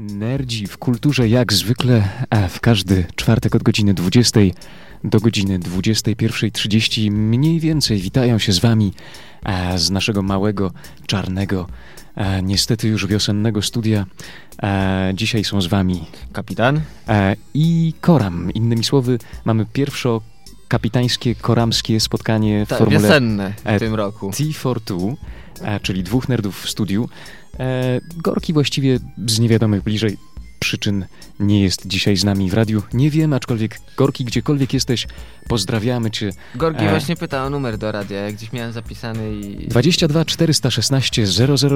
Nerdzi w kulturze jak zwykle, w każdy czwartek od godziny 20 do godziny 21.30 mniej więcej witają się z wami z naszego małego, czarnego, niestety już wiosennego studia. Dzisiaj są z wami Kapitan? i Koram. Innymi słowy, mamy pierwszo kapitańskie, koramskie spotkanie w Tak, formule wiosenne w e, tym roku. T42, a, czyli dwóch nerdów w studiu. E, Gorki właściwie z niewiadomych bliżej przyczyn nie jest dzisiaj z nami w radiu. Nie wiem, aczkolwiek Gorki, gdziekolwiek jesteś, pozdrawiamy cię. Gorgi e. właśnie pytał o numer do radia, jak gdzieś miałem zapisany i... 22 416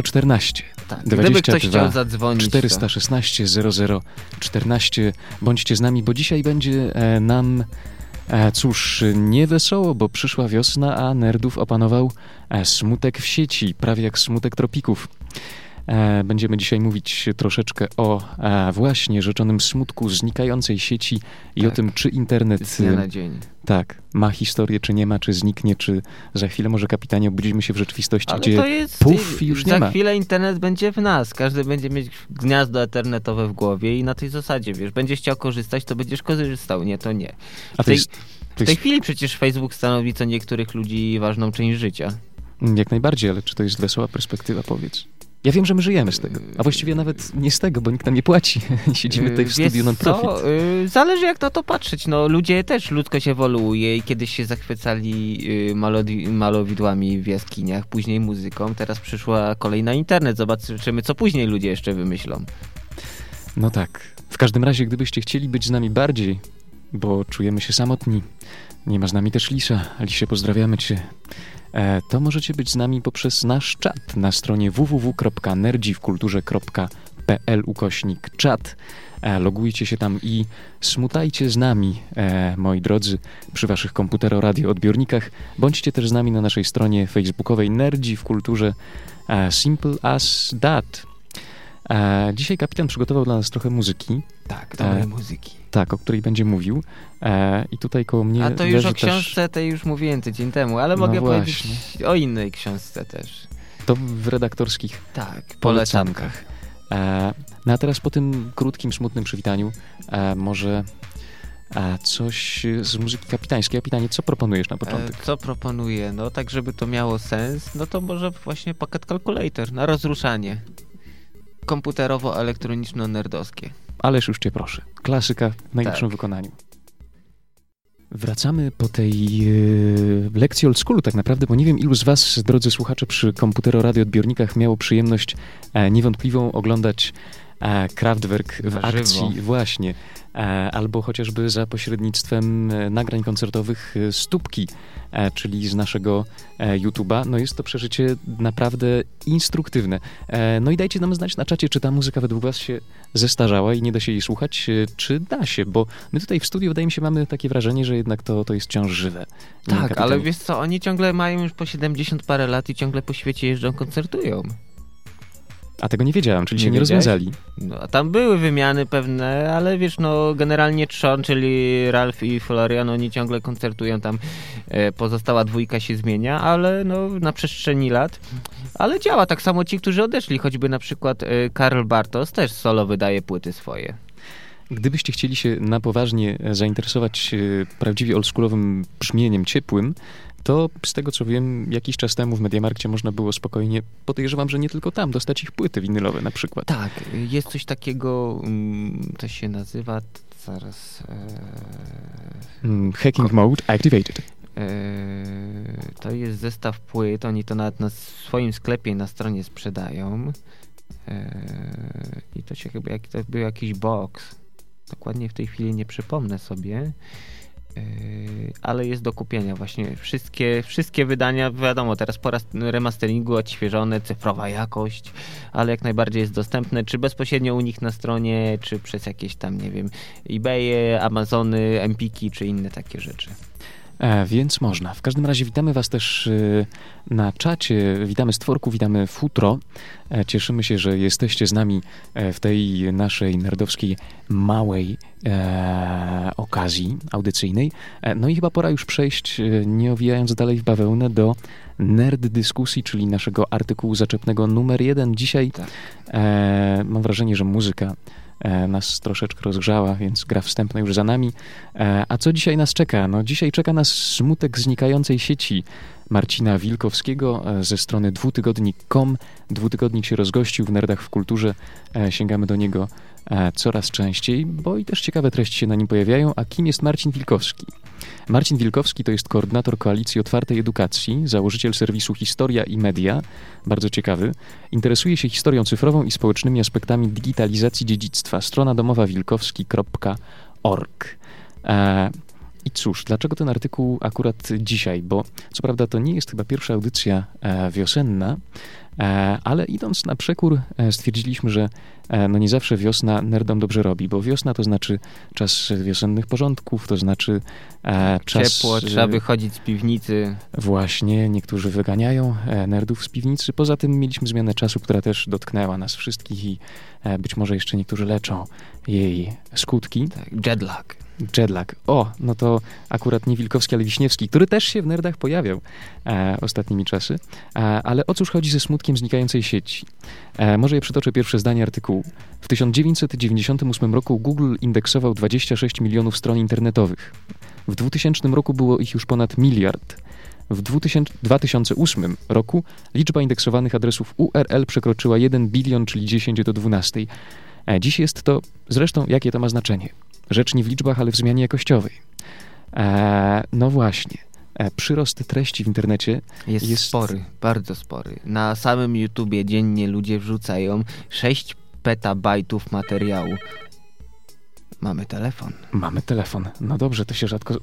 0014. Tak, gdyby ktoś 22 chciał zadzwonić, 416 0014. Bądźcie z nami, bo dzisiaj będzie e, nam, e, cóż, nie wesoło, bo przyszła wiosna, a nerdów opanował e, smutek w sieci, prawie jak smutek tropików. E, Będziemy dzisiaj mówić troszeczkę o e, właśnie rzeczonym smutku znikającej sieci i Tak. o tym, czy internet z dnia na dzień. tak, ma historię, czy nie ma, czy zniknie, czy za chwilę może kapitanie obudzimy się w rzeczywistości, Ale gdzie to jest... puf, już nie za ma. chwilę internet będzie w nas, każdy będzie mieć gniazdo internetowe w głowie i na tej zasadzie, wiesz, będziesz chciał korzystać, to będziesz korzystał, nie, to nie. A w tej- to jest, W tej jest chwili przecież Facebook stanowi co niektórych ludzi ważną część życia. jak najbardziej, ale czy to jest wesoła perspektywa, powiedz? Ja wiem, że my żyjemy z tego, a właściwie nawet nie z tego, bo nikt nam nie płaci. Siedzimy tutaj w Yy, studiu non-profit. Yy, Zależy jak na to patrzeć. No, ludzie też, ludzkość ewoluuje i kiedyś się zachwycali yy, malodi- malowidłami w jaskiniach, później muzyką, teraz przyszła kolej na internet. Zobaczymy, co później ludzie jeszcze wymyślą. No tak. W każdym razie, gdybyście chcieli być z nami bardziej, bo czujemy się samotni, nie ma z nami też Lisa. Lisie, pozdrawiamy cię. E, to możecie być z nami poprzez nasz czat na stronie www.nerdziwkulturze.pl ukośnik czat. E, logujcie się tam i smutajcie z nami, e, moi drodzy, przy waszych komputero-radio-odbiornikach. Bądźcie też z nami na naszej stronie facebookowej Nerdzi w kulturze Simple as That. E, dzisiaj kapitan przygotował dla nas trochę muzyki, Tak, dobrej dobrej muzyki. tak, o której będzie mówił. E, I tutaj koło mnie A to już o też... książce tej już mówiłem tydzień temu, ale No mogę powiedzieć o innej książce też. To w redaktorskich Tak, polecankach. E, no a teraz po tym krótkim, smutnym przywitaniu e, może e, coś z muzyki kapitańskiej. Kapitanie, co proponujesz na początek? E, Co proponuję? No tak, żeby to miało sens, no to może właśnie pakiet kalkulator na rozruszanie. Komputerowo-elektroniczno-nerdowskie. Ależ już cię proszę. Klasyka w najlepszym Tak. wykonaniu. Wracamy po tej e, lekcji old schoolu tak naprawdę, bo nie wiem ilu z was, drodzy słuchacze, przy komputero-radioodbiornikach miało przyjemność e, niewątpliwą oglądać Kraftwerk w akcji właśnie, e, albo chociażby za pośrednictwem e, nagrań koncertowych e, Stópki, e, czyli z naszego e, YouTube'a. No jest to przeżycie naprawdę instruktywne. E, no i dajcie nam znać na czacie, czy ta muzyka według was się zestarzała i nie da się jej słuchać, e, czy da się, bo my tutaj w studiu wydaje mi się mamy takie wrażenie, że jednak to, to jest wciąż żywe. Tak, kapitanie? ale wiesz co, oni ciągle mają już po 70 parę lat i ciągle po świecie jeżdżą, koncertują. A tego nie wiedziałem, czyli Nie się nie wiedziałeś? rozwiązali. No, a tam były wymiany pewne, ale wiesz, no generalnie Trzon, czyli Ralph i Florian, oni ciągle koncertują tam, e, pozostała dwójka się zmienia, ale no na przestrzeni lat, ale działa tak samo ci, którzy odeszli, choćby na przykład e, Karl Bartos też solo wydaje płyty swoje. Gdybyście chcieli się na poważnie zainteresować e, prawdziwie oldschoolowym brzmieniem ciepłym, to z tego co wiem, jakiś czas temu w Mediamarkcie można było spokojnie, podejrzewam, że nie tylko tam, dostać ich płyty winylowe na przykład. Tak, jest coś takiego, mm, to się nazywa, zaraz... E, Mm, Hacking mode activated. Eee, to jest zestaw płyt, oni to nawet na swoim sklepie na stronie sprzedają. Eee, I to się chyba, to był jakiś box. Dokładnie w tej chwili nie przypomnę sobie. Eee, ale jest do kupienia właśnie wszystkie, wszystkie wydania, wiadomo, teraz po remasteringu odświeżone, cyfrowa jakość, ale jak najbardziej jest dostępne, czy bezpośrednio u nich na stronie, czy przez jakieś tam, nie wiem, eBaye, Amazony, Empiki, czy inne takie rzeczy. E, więc można. W każdym razie witamy Was też e, na czacie. Witamy Stworku, witamy Futro. E, cieszymy się, że jesteście z nami e, w tej naszej nerdowskiej małej e, okazji audycyjnej. No i chyba pora już przejść, nie owijając dalej w bawełnę, do nerd dyskusji, czyli naszego artykułu zaczepnego numer jeden. Dzisiaj Tak. e, mam wrażenie, że muzyka nas troszeczkę rozgrzała, więc gra wstępna już za nami. E, a co dzisiaj nas czeka? No dzisiaj czeka nas smutek znikającej sieci Marcina Wilkowskiego e, ze strony dwutygodnik.com. Dwutygodnik się rozgościł w Nerdach w Kulturze. E, sięgamy do niego e, coraz częściej, bo i też ciekawe treści się na nim pojawiają. A kim jest Marcin Wilkowski? Marcin Wilkowski to jest koordynator Koalicji Otwartej Edukacji, założyciel serwisu Historia i Media, bardzo ciekawy. Interesuje się historią cyfrową i społecznymi aspektami digitalizacji dziedzictwa. Strona domowa wilkowski.org. I cóż, dlaczego ten artykuł akurat dzisiaj? Bo co prawda to nie jest chyba pierwsza audycja e, wiosenna, e, ale idąc na przekór e, stwierdziliśmy, że no nie zawsze wiosna nerdom dobrze robi, bo wiosna to znaczy czas wiosennych porządków, to znaczy czas... Ciepło, trzeba wychodzić z piwnicy. Właśnie, niektórzy wyganiają nerdów z piwnicy. Poza tym mieliśmy zmianę czasu, która też dotknęła nas wszystkich i być może jeszcze niektórzy leczą jej skutki. Tak, jetlag. Jetlag. O, no to akurat nie Wilkowski, ale Wiśniewski, który też się w nerdach pojawiał e, ostatnimi czasy. E, ale o cóż chodzi ze smutkiem znikającej sieci? E, może ja przytoczę pierwsze zdanie artykułu. W 1998 roku Google indeksował 26 milionów stron internetowych. W 2000 roku było ich już ponad miliard. W 2000, 2008 roku liczba indeksowanych adresów URL przekroczyła 1 bilion, czyli 10 do 12. E, Dziś jest to, zresztą jakie to ma znaczenie? Rzecz nie w liczbach, ale w zmianie jakościowej. E, no właśnie, e, przyrost treści w internecie Jest, Jest- spory, bardzo spory. Na samym YouTubie dziennie ludzie wrzucają 6 petabajtów materiału. Mamy telefon. Mamy telefon. No dobrze, to się rzadko,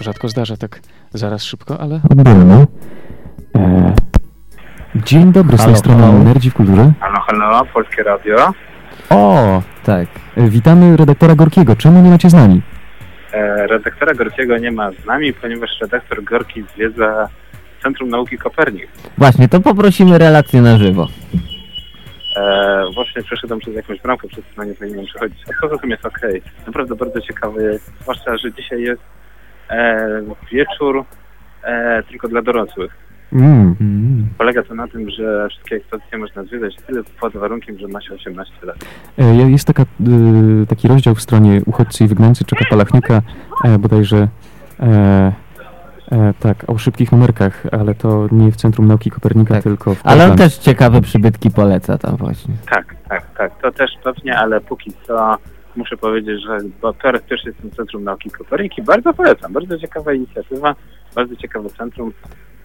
rzadko zdarza tak zaraz szybko, ale odbieramy. E, dzień dobry, z tej strony. Nerdzi w Kulturze. Halo, halo, Polskie Radio. O, Tak. witamy redaktora Gorkiego. Czemu nie macie z nami? E, redaktora Gorkiego nie ma z nami, ponieważ redaktor Gorki zwiedza Centrum Nauki Kopernik. Właśnie, to poprosimy relację na żywo. E, właśnie przeszedłem przez jakąś bramkę, przez którą nie powinienem przechodzić. A poza tym jest okej. Naprawdę bardzo ciekawy jest, zwłaszcza, że dzisiaj jest e, wieczór e, tylko dla dorosłych. Mm. Polega to na tym, że wszystkie ekspozycje można zwiedzać tylko pod warunkiem, że ma się 18 lat. E, Jest taka, y, taki rozdział w stronie Uchodźcy i Wygnańcy Czeka Palachnika, e, bodajże e, e, tak, o szybkich numerkach, ale to nie w Centrum Nauki Kopernika, Tak. tylko w Ale on też ciekawe przybytki poleca tam właśnie. Tak, tak, tak. To też pewnie, ale póki co muszę powiedzieć, że bo teraz też jestem w Centrum Nauki Koperniki. Bardzo polecam. Bardzo ciekawa inicjatywa, bardzo ciekawe centrum.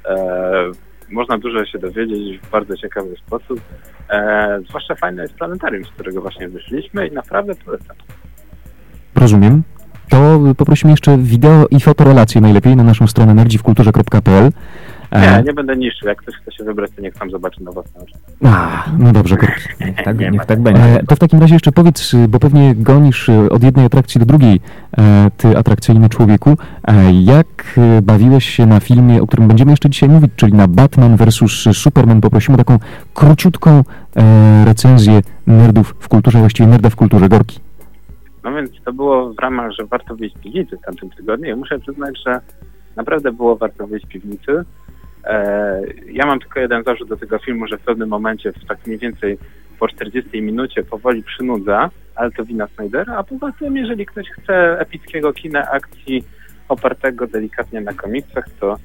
E, można dużo się dowiedzieć w bardzo ciekawy sposób. E, zwłaszcza fajne jest planetarium, z którego właśnie wyszliśmy i naprawdę polecam. Rozumiem. To poprosimy jeszcze wideo i fotorelacje najlepiej na naszą stronę nerdziwkulturze.pl. E, Nie, nie będę niszczył. Jak ktoś chce się wybrać, to niech tam zobaczy na własne oczy. A, no dobrze. Niech tak, Nie niech tak będzie. E, to w takim razie jeszcze powiedz, y, bo pewnie gonisz y, od jednej atrakcji do drugiej, e, ty atrakcyjny człowieku, e, jak y, bawiłeś się na filmie, o którym będziemy jeszcze dzisiaj mówić, czyli na Batman vs. Superman. Poprosimy o taką króciutką recenzję nerdów w kulturze, właściwie nerda w kulturze Gorki. No więc to było w ramach, że warto wyjść z piwnicy w tamtym tygodniu muszę przyznać, że naprawdę było warto wyjść z piwnicy. E, ja mam tylko jeden zarzut do tego filmu, że w pewnym momencie, w tak mniej więcej po 40 minucie powoli przynudza, ale to wina Snydera, a poza tym, jeżeli ktoś chce epickiego kina akcji opartego delikatnie na komiksach, to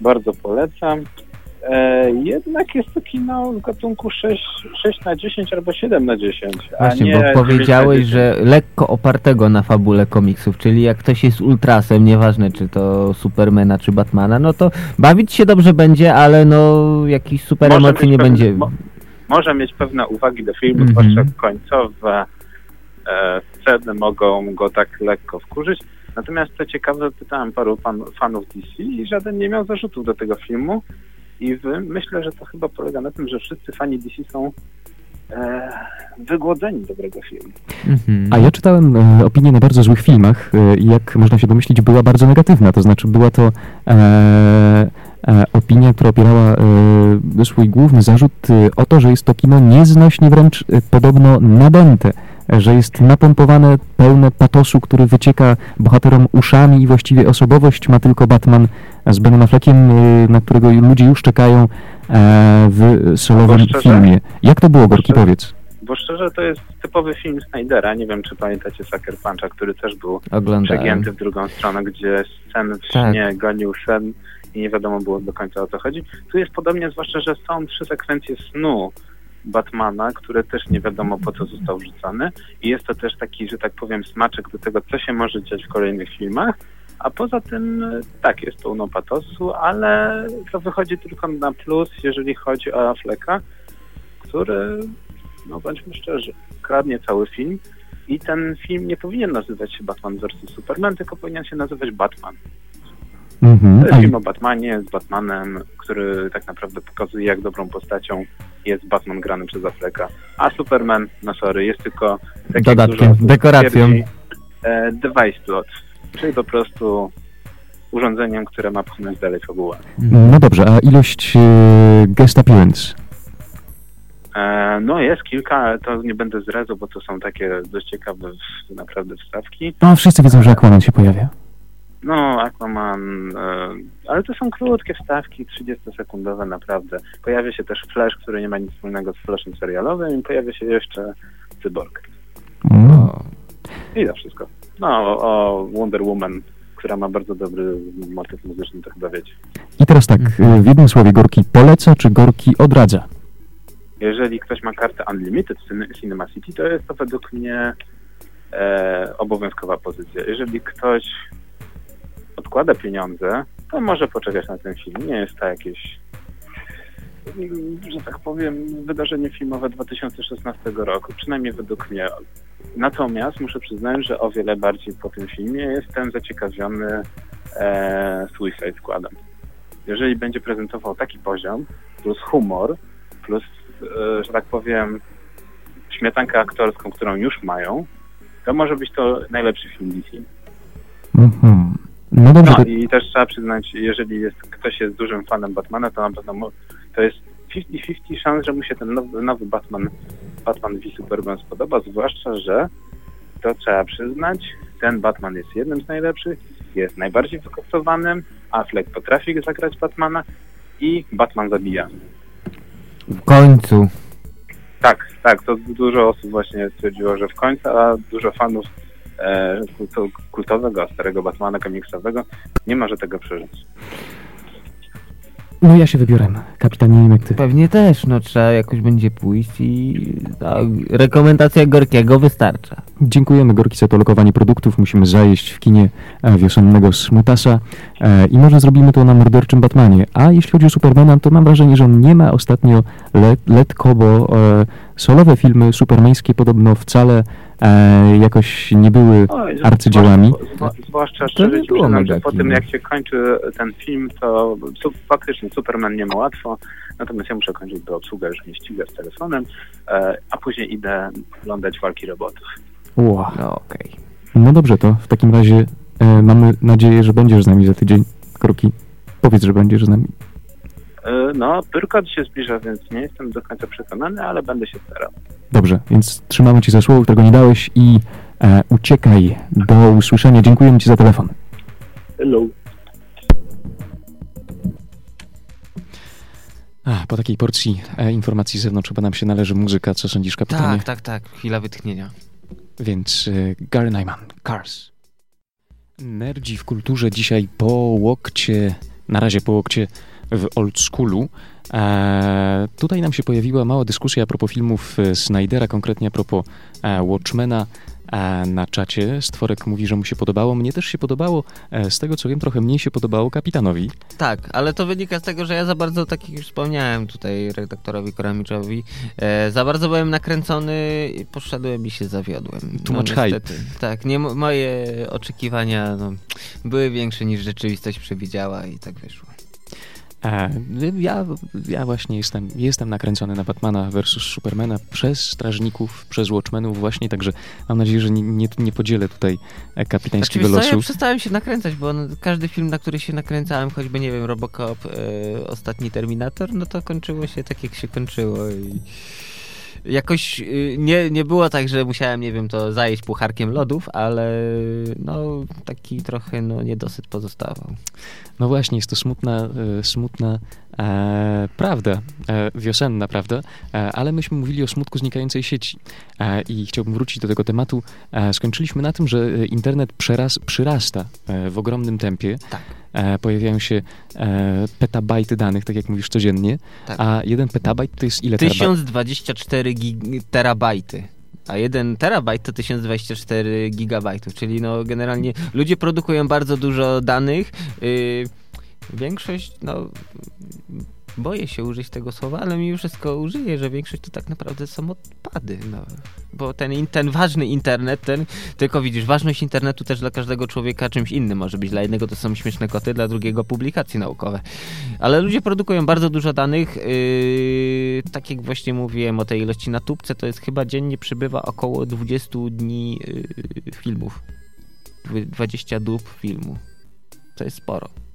bardzo polecam. E, jednak jest to kino w gatunku 6, 6 na 10 albo 7 na 10. a Właśnie, nie bo 9 na powiedziałeś, 10. że lekko opartego na fabule komiksów, czyli jak ktoś jest ultrasem, nieważne czy to Supermana czy Batmana, no to bawić się dobrze będzie, ale no jakichś super Może emocji nie pewne- będzie. mo- może mieć pewne uwagi do filmu, Mhm. zwłaszcza końcowe e, sceny mogą go tak lekko wkurzyć. Natomiast co ciekawe, pytałem paru pan, fanów DC i żaden nie miał zarzutów do tego filmu. I wy, myślę, że to chyba polega na tym, że wszyscy fani DC są e, wygłodzeni dobrego filmu. Mhm. A ja czytałem e, opinię na bardzo złych filmach e, i jak można się domyślić, była bardzo negatywna. To znaczy była to e, e opinia, która opierała e, swój główny zarzut o to, że jest to kino nieznośnie wręcz podobno nadęte że jest napompowane, pełne patosu, który wycieka bohaterom uszami i właściwie osobowość ma tylko Batman z Benem Affleckiem, na którego ludzie już czekają w solowym filmie. Jak to było, Gorki, powiedz? Bo szczerze, to jest typowy film Snydera. Nie wiem, czy pamiętacie Sucker Puncha, który też był Oglądałem. przegięty w drugą stronę, gdzie sen w tak. śnie gonił sen i nie wiadomo było do końca o co chodzi. Tu jest podobnie, zwłaszcza, że są trzy sekwencje snu Batmana, które też nie wiadomo po co został wrzucony i jest to też taki, że tak powiem, smaczek do tego, co się może dziać w kolejnych filmach. A poza tym, tak, jest pełno patosu, ale to wychodzi tylko na plus, jeżeli chodzi o Afflecka, który no bądźmy szczerzy, kradnie cały film i ten film nie powinien nazywać się Batman vs. Superman, tylko powinien się nazywać Batman. Mm-hmm. To jest film o Batmanie z Batmanem, który tak naprawdę pokazuje, jak dobrą postacią jest Batman grany przez Afflecka. A Superman, no sorry, jest tylko dodatkiem, dekoracją. E, device plot, czyli po prostu urządzeniem, które ma pchnąć dalej fabułę. No dobrze, a ilość e, guest appearance no jest kilka, ale to nie będę zdradzał, bo to są takie dość ciekawe naprawdę wstawki. No wszyscy wiedzą, że Aquaman się pojawia. No, Aquaman, e, ale to są krótkie wstawki, 30-sekundowe naprawdę. Pojawia się też Flash, który nie ma nic wspólnego z Flashem serialowym i pojawia się jeszcze Cyborg. No. I to wszystko. No, o Wonder Woman, która ma bardzo dobry motyw muzyczny, to chyba wiecie. I teraz tak, mhm. w jednym słowie, Gorki poleca czy Gorki odradza? Jeżeli ktoś ma kartę Unlimited Cinema City, to jest to według mnie e, obowiązkowa pozycja. Jeżeli ktoś odkłada pieniądze, to może poczekać na ten film. Nie jest to jakieś, że tak powiem, wydarzenie filmowe 2016 roku, przynajmniej według mnie. Natomiast muszę przyznać, że o wiele bardziej po tym filmie jestem zaciekawiony e, Suicide Squadem. Jeżeli będzie prezentował taki poziom, plus humor, plus E, że tak powiem, śmietankę aktorską, którą już mają, to może być to najlepszy film DC. Mhm. No dobrze. No, I też trzeba przyznać, jeżeli jest, ktoś jest dużym fanem Batmana, to na pewno to jest 50-50 szans, że mu się ten nowy, nowy Batman, Batman v Superman spodoba, zwłaszcza, że to trzeba przyznać, ten Batman jest jednym z najlepszych, jest najbardziej wykostowanym, Affleck potrafi zagrać Batmana i Batman zabija. W końcu. Tak, tak, to dużo osób właśnie stwierdziło, że w końcu, a dużo fanów e, kultowego, starego Batmana komiksowego nie może tego przeżyć. No ja się wybiorę, kapitanie, nie wiem jak ty. Pewnie też, no trzeba jakoś będzie pójść i tak, rekomendacja Gorkiego wystarcza. Dziękujemy Gorki za to lokowanie produktów, musimy zajeść w kinie e, wiosennego Smutasa e, i może zrobimy to na morderczym Batmanie. A jeśli chodzi o Supermana, to mam wrażenie, że on nie ma ostatnio let, letko, bo e, solowe filmy supermańskie podobno wcale e, jakoś nie były arcydziełami. Zwłaszcza, zwłaszcza szczerze przyznam, że po tym jak się kończy ten film, to faktycznie Superman nie ma łatwo, natomiast ja muszę kończyć do obsługę, już nie ścigę z telefonem, e, a później idę oglądać walki robotów. Wow. No, okay. no dobrze, to w takim razie e, mamy nadzieję, że będziesz z nami za tydzień. Kroki, powiedz, że będziesz z nami. E, no, Pyrkot się zbliża, więc nie jestem do końca przekonany, ale będę się starał. Dobrze, więc trzymamy Ci za słowo, którego nie dałeś i e, uciekaj. Do usłyszenia. Dziękujemy Ci za telefon. Hello. A, po takiej porcji e, informacji z zewnątrz chyba nam się należy muzyka. Co sądzisz, kapitanie? Tak, tak, tak. Chwila wytchnienia. Więc e, Gary Nyman, Cars. Nerdzi w kulturze dzisiaj po łokcie, na razie po łokcie w old schoolu. E, tutaj nam się pojawiła mała dyskusja a propos filmów e, Snydera, konkretnie a propos e, Watchmena. E, na czacie Stworek mówi, że mu się podobało. Mnie też się podobało. E, z tego co wiem, trochę mniej się podobało kapitanowi. Tak, ale to wynika z tego, że ja za bardzo, tak jak już wspomniałem tutaj redaktorowi Koramiczowi, e, za bardzo byłem nakręcony, poszedłem i się zawiodłem. Too no, much hype. Tak, nie, moje oczekiwania no, były większe niż rzeczywistość przewidziała i tak wyszło. E, ja, ja właśnie jestem, jestem nakręcony na Batmana versus Supermana przez strażników, przez Watchmenów właśnie, także mam nadzieję, że nie, nie, nie podzielę tutaj e, kapitańskiego znaczy, losu. ja przestałem się nakręcać, bo każdy film, na który się nakręcałem, choćby, nie wiem, Robocop, e, Ostatni Terminator, no to kończyło się tak, jak się kończyło i jakoś y, nie, nie było tak, że musiałem, nie wiem, to zajeść pucharkiem lodów, ale no taki trochę no, niedosyt pozostawał. No właśnie, jest to smutna, e, smutna e, prawda, e, wiosenna prawda, e, ale myśmy mówili o smutku znikającej sieci e, i chciałbym wrócić do tego tematu. E, skończyliśmy na tym, że internet przeraz, przyrasta w ogromnym tempie. Tak. pojawiają się petabajty danych, tak jak mówisz, codziennie, tak. a jeden petabajt to jest ile 1024 terabajty a 1 terabajt to 1024 gigabajtów, czyli no generalnie ludzie produkują bardzo dużo danych. Yy, większość, no boję się użyć tego słowa, ale mi wszystko użyję, że większość to tak naprawdę są odpady. No. Bo ten, ten ważny internet, ten, tylko widzisz, ważność internetu też dla każdego człowieka czymś innym może być. Dla jednego to są śmieszne koty, dla drugiego publikacje naukowe. Ale ludzie produkują bardzo dużo danych. Yy, tak jak właśnie mówiłem o tej ilości na tubce, to jest chyba dziennie przybywa około 20 dni yy, filmów. 20 dób filmu. To jest sporo.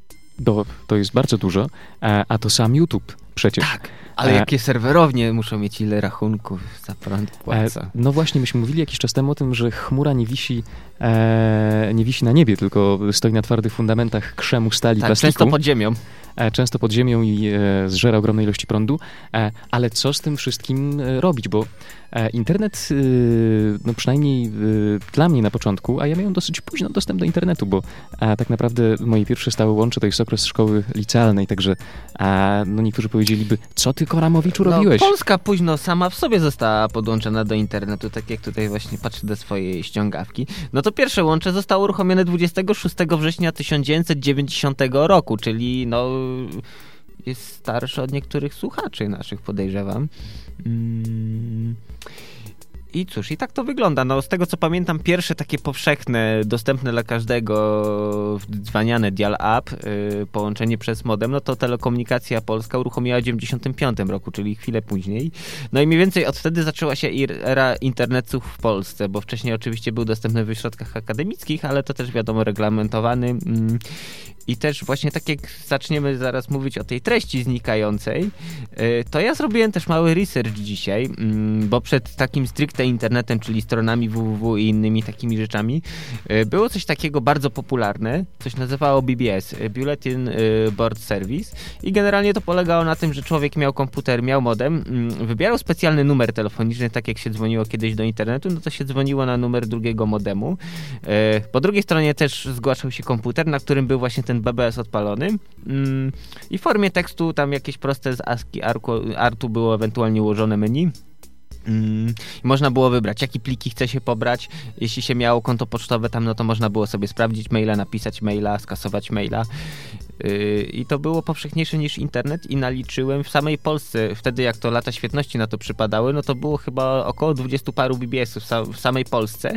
To, to jest bardzo dużo, a, a to sam YouTube przecież. Tak, ale e, jakie serwerownie muszą mieć ile rachunków za prąd płaca. E, no właśnie, myśmy mówili jakiś czas temu o tym, że chmura nie wisi, e, nie wisi na niebie, tylko stoi na twardych fundamentach krzemu stali, tak, plastiku. często pod ziemią. E, często pod ziemią i e, zżera ogromne ilości prądu. E, ale co z tym wszystkim robić? Bo internet, no przynajmniej dla mnie na początku, a ja miałem dosyć późno dostęp do internetu, bo tak naprawdę moje pierwsze stałe łącze to jest okres szkoły licealnej, także no niektórzy powiedzieliby, co ty Koramowiczu no, robiłeś? No, Polska późno sama w sobie została podłączona do internetu, tak jak tutaj właśnie patrzę do swojej ściągawki. No to pierwsze łącze zostało uruchomione 26 września 1990 roku, czyli no jest starszy od niektórych słuchaczy naszych, podejrzewam. Mm. I cóż, i tak to wygląda. No, z tego co pamiętam, pierwsze takie powszechne, dostępne dla każdego dzwaniane dial-up, yy, połączenie przez modem, no to Telekomunikacja Polska uruchomiła w 95 roku, czyli chwilę później. No i mniej więcej od wtedy zaczęła się era internetu w Polsce, bo wcześniej oczywiście był dostępny w ośrodkach akademickich, ale to też wiadomo reglamentowany. Yy. I też właśnie tak jak zaczniemy zaraz mówić o tej treści znikającej, y, to ja zrobiłem też mały research dzisiaj, mm, bo przed takim stricte internetem, czyli stronami www i innymi takimi rzeczami, y, było coś takiego bardzo popularne, coś nazywało BBS, y, Bulletin Board Service i generalnie to polegało na tym, że człowiek miał komputer, miał modem, mm, wybierał specjalny numer telefoniczny, tak jak się dzwoniło kiedyś do internetu, no to się dzwoniło na numer drugiego modemu. Po drugiej stronie też zgłaszał się komputer, na którym był właśnie ten BBS odpalony mm, i w formie tekstu tam jakieś proste z ASCII artu było ewentualnie ułożone menu. Mm, można było wybrać, jakie pliki chce się pobrać. Jeśli się miało konto pocztowe tam, no to można było sobie sprawdzić maila, napisać maila, skasować maila. Yy, I to było powszechniejsze niż internet i naliczyłem w samej Polsce, wtedy jak to lata świetności na to przypadały, no to było chyba około 20 paru BBS-ów w samej Polsce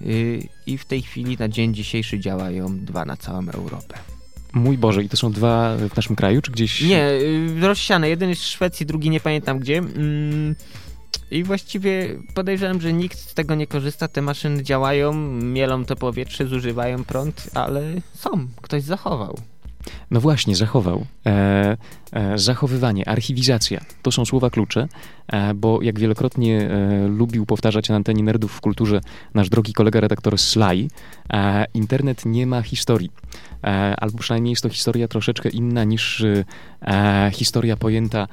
yy, i w tej chwili na dzień dzisiejszy działają dwa na całą Europę. Mój Boże, i to są dwa w naszym kraju, czy gdzieś? Nie, y, rozsiane. Jeden jest w Szwecji, drugi nie pamiętam gdzie. Mm, I właściwie podejrzewam, że nikt z tego nie korzysta. Te maszyny działają, mielą to powietrze, zużywają prąd, ale są. Ktoś zachował. No właśnie, zachował. E, e, zachowywanie, archiwizacja to są słowa klucze, e, bo jak wielokrotnie e, lubił powtarzać na antenie nerdów w kulturze nasz drogi kolega redaktor Sly, e, internet nie ma historii. E, albo przynajmniej jest to historia troszeczkę inna niż historia pojęta,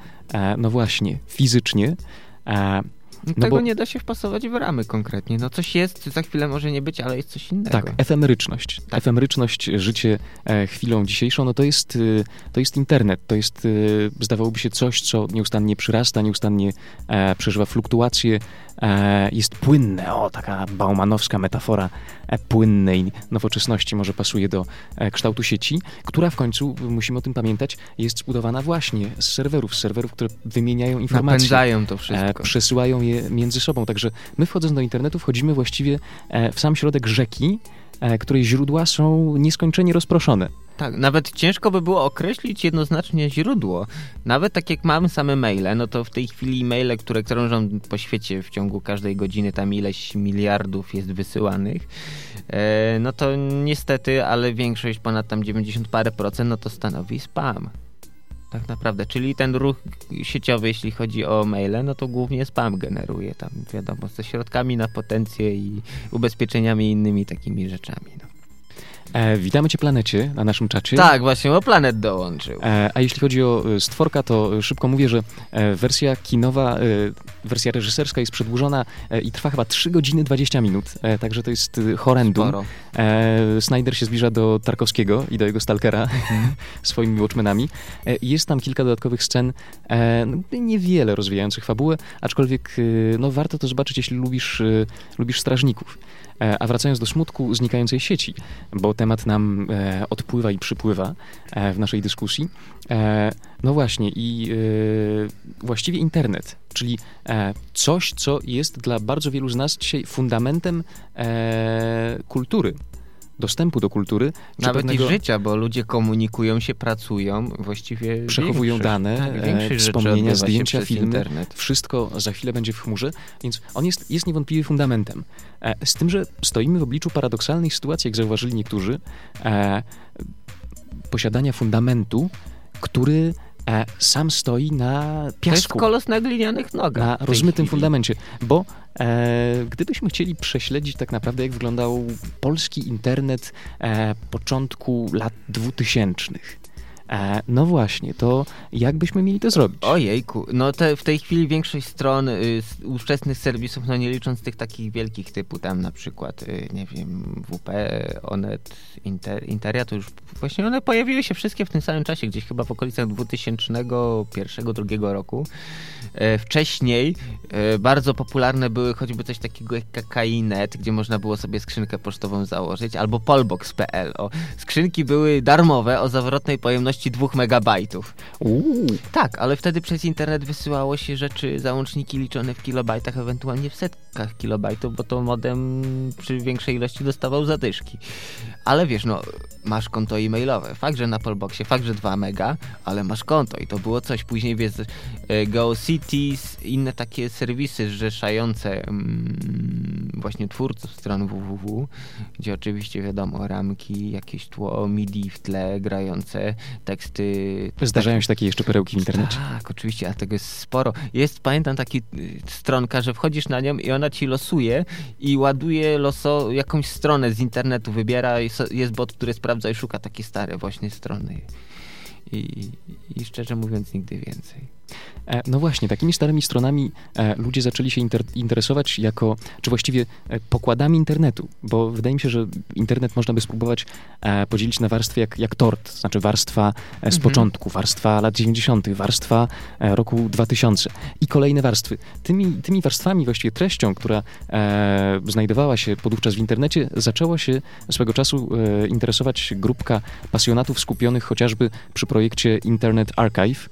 no właśnie, fizycznie. No Tego bo... nie da się wpasować w ramy konkretnie. No coś jest, za chwilę może nie być, ale jest coś innego. Tak, efemeryczność. Tak. Efemeryczność, życie e, chwilą dzisiejszą, no to jest, e, to jest internet. To jest, e, zdawałoby się, coś, co nieustannie przyrasta, nieustannie e, przeżywa fluktuacje, e, jest płynne. O, taka baumanowska metafora e, płynnej nowoczesności może pasuje do kształtu sieci, która w końcu, musimy o tym pamiętać, jest zbudowana właśnie z serwerów, z serwerów, które wymieniają informacje. Napędzają to wszystko. Przesyłają je między sobą. Także my wchodząc do internetu wchodzimy właściwie e, w sam środek rzeki, e, której źródła są nieskończenie rozproszone. Tak, nawet ciężko by było określić jednoznacznie źródło. Nawet tak jak mamy same maile, no to w tej chwili maile, które krążą po świecie w ciągu każdej godziny, tam ileś miliardów jest wysyłanych, e, no to niestety, ale większość, ponad tam 90 parę procent, no to stanowi spam. Tak naprawdę, czyli ten ruch sieciowy, jeśli chodzi o maile, no to głównie spam generuje tam, wiadomo, ze środkami na potencję i ubezpieczeniami i innymi takimi rzeczami. No. E, witamy Cię, Planecie, na naszym czacie. Tak, właśnie, o Planet dołączył. E, a jeśli chodzi o e, stworka, to szybko mówię, że e, wersja kinowa, e, wersja reżyserska jest przedłużona e, i trwa chyba 3 godziny 20 minut, także to jest horrendum. Sporo. Snyder się zbliża do Tarkowskiego i do jego Stalkera mhm. swoimi Watchmenami. jest tam kilka dodatkowych scen, no, niewiele rozwijających fabułę, aczkolwiek no, warto to zobaczyć, jeśli lubisz, lubisz strażników. E, a wracając do smutku znikającej sieci, bo temat nam e, odpływa i przypływa e, w naszej dyskusji. No właśnie, i właściwie internet, czyli coś, co jest dla bardzo wielu z nas dzisiaj fundamentem kultury, dostępu do kultury. Nawet pewnego... i życia, bo ludzie komunikują się, pracują, właściwie Przechowują dane, tak, wspomnienia, zdjęcia, filmy. Internet. Wszystko za chwilę będzie w chmurze, więc on jest, jest niewątpliwie fundamentem. E, z tym, że stoimy w obliczu paradoksalnej sytuacji, jak zauważyli niektórzy, e, posiadania fundamentu, który e, sam stoi na piasku. To jest kolos na glinianych nogach. Na rozmytym fundamencie, bo e, gdybyśmy chcieli prześledzić tak naprawdę, jak wyglądał polski internet e, początku lat dwutysięcznych, E, no właśnie, to jak byśmy mieli to zrobić? Ojejku, no te, w tej chwili większość stron y, ówczesnych serwisów, no nie licząc tych takich wielkich typu tam na przykład, y, nie wiem, WP, Onet, Inter, Interia, to już właśnie one pojawiły się wszystkie w tym samym czasie, gdzieś chyba w okolicach 2001-2002 roku. E, wcześniej e, bardzo popularne były choćby coś takiego jak KKI.net, gdzie można było sobie skrzynkę pocztową założyć, albo polbox.pl. O, skrzynki były darmowe o zawrotnej pojemności pojemności 2 megabajtów. Uuu. Tak, ale wtedy przez internet wysyłało się rzeczy, załączniki liczone w kilobajtach, ewentualnie w setkach kilobajtów, bo to modem przy większej ilości dostawał zadyszki. Ale wiesz, no, masz konto e-mailowe. Fakt, że na Polboxie, fakt, że 2 mega, ale masz konto i to było coś. Później wiesz, e, GeoCities, inne takie serwisy zrzeszające mm, właśnie twórców stron www, gdzie oczywiście wiadomo, ramki, jakieś tło MIDI w tle grające, teksty. Zdarzają się takie jeszcze perełki w internecie? Tak, oczywiście, a tego jest sporo. Jest, pamiętam, taki y, stronka, że wchodzisz na nią i ona ci losuje i ładuje loso, jakąś stronę z internetu, wybiera, jest bot, który sprawdza i szuka takie stare właśnie strony. I, i szczerze mówiąc, nigdy więcej. E, no właśnie, takimi starymi stronami e, ludzie zaczęli się inter interesować jako, czy właściwie e, pokładami internetu, bo wydaje mi się, że internet można by spróbować podzielić na warstwy jak, jak tort, znaczy warstwa z mhm. początku, warstwa lat 90., warstwa roku 2000 i kolejne warstwy. Tymi, tymi warstwami, właściwie treścią, która znajdowała się podówczas w internecie, zaczęła się swego czasu interesować grupka pasjonatów skupionych chociażby przy projekcie Internet Archive,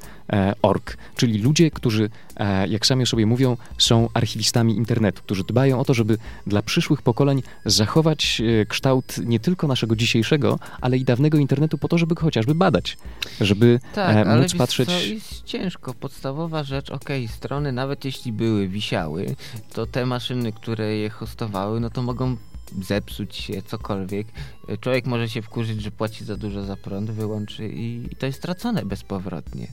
org, czyli ludzie, którzy, e, jak sami o sobie mówią, są archiwistami internetu, którzy dbają o to, żeby dla przyszłych pokoleń zachować e, kształt nie tylko naszego dzisiejszego, ale i dawnego internetu po to, żeby chociażby badać, żeby tak, móc patrzeć... To jest ciężko. Podstawowa rzecz, okej, okay, strony nawet jeśli były, wisiały, to te maszyny, które je hostowały, no to mogą zepsuć się, cokolwiek. Człowiek może się wkurzyć, że płaci za dużo za prąd, wyłączy i, i to jest stracone bezpowrotnie.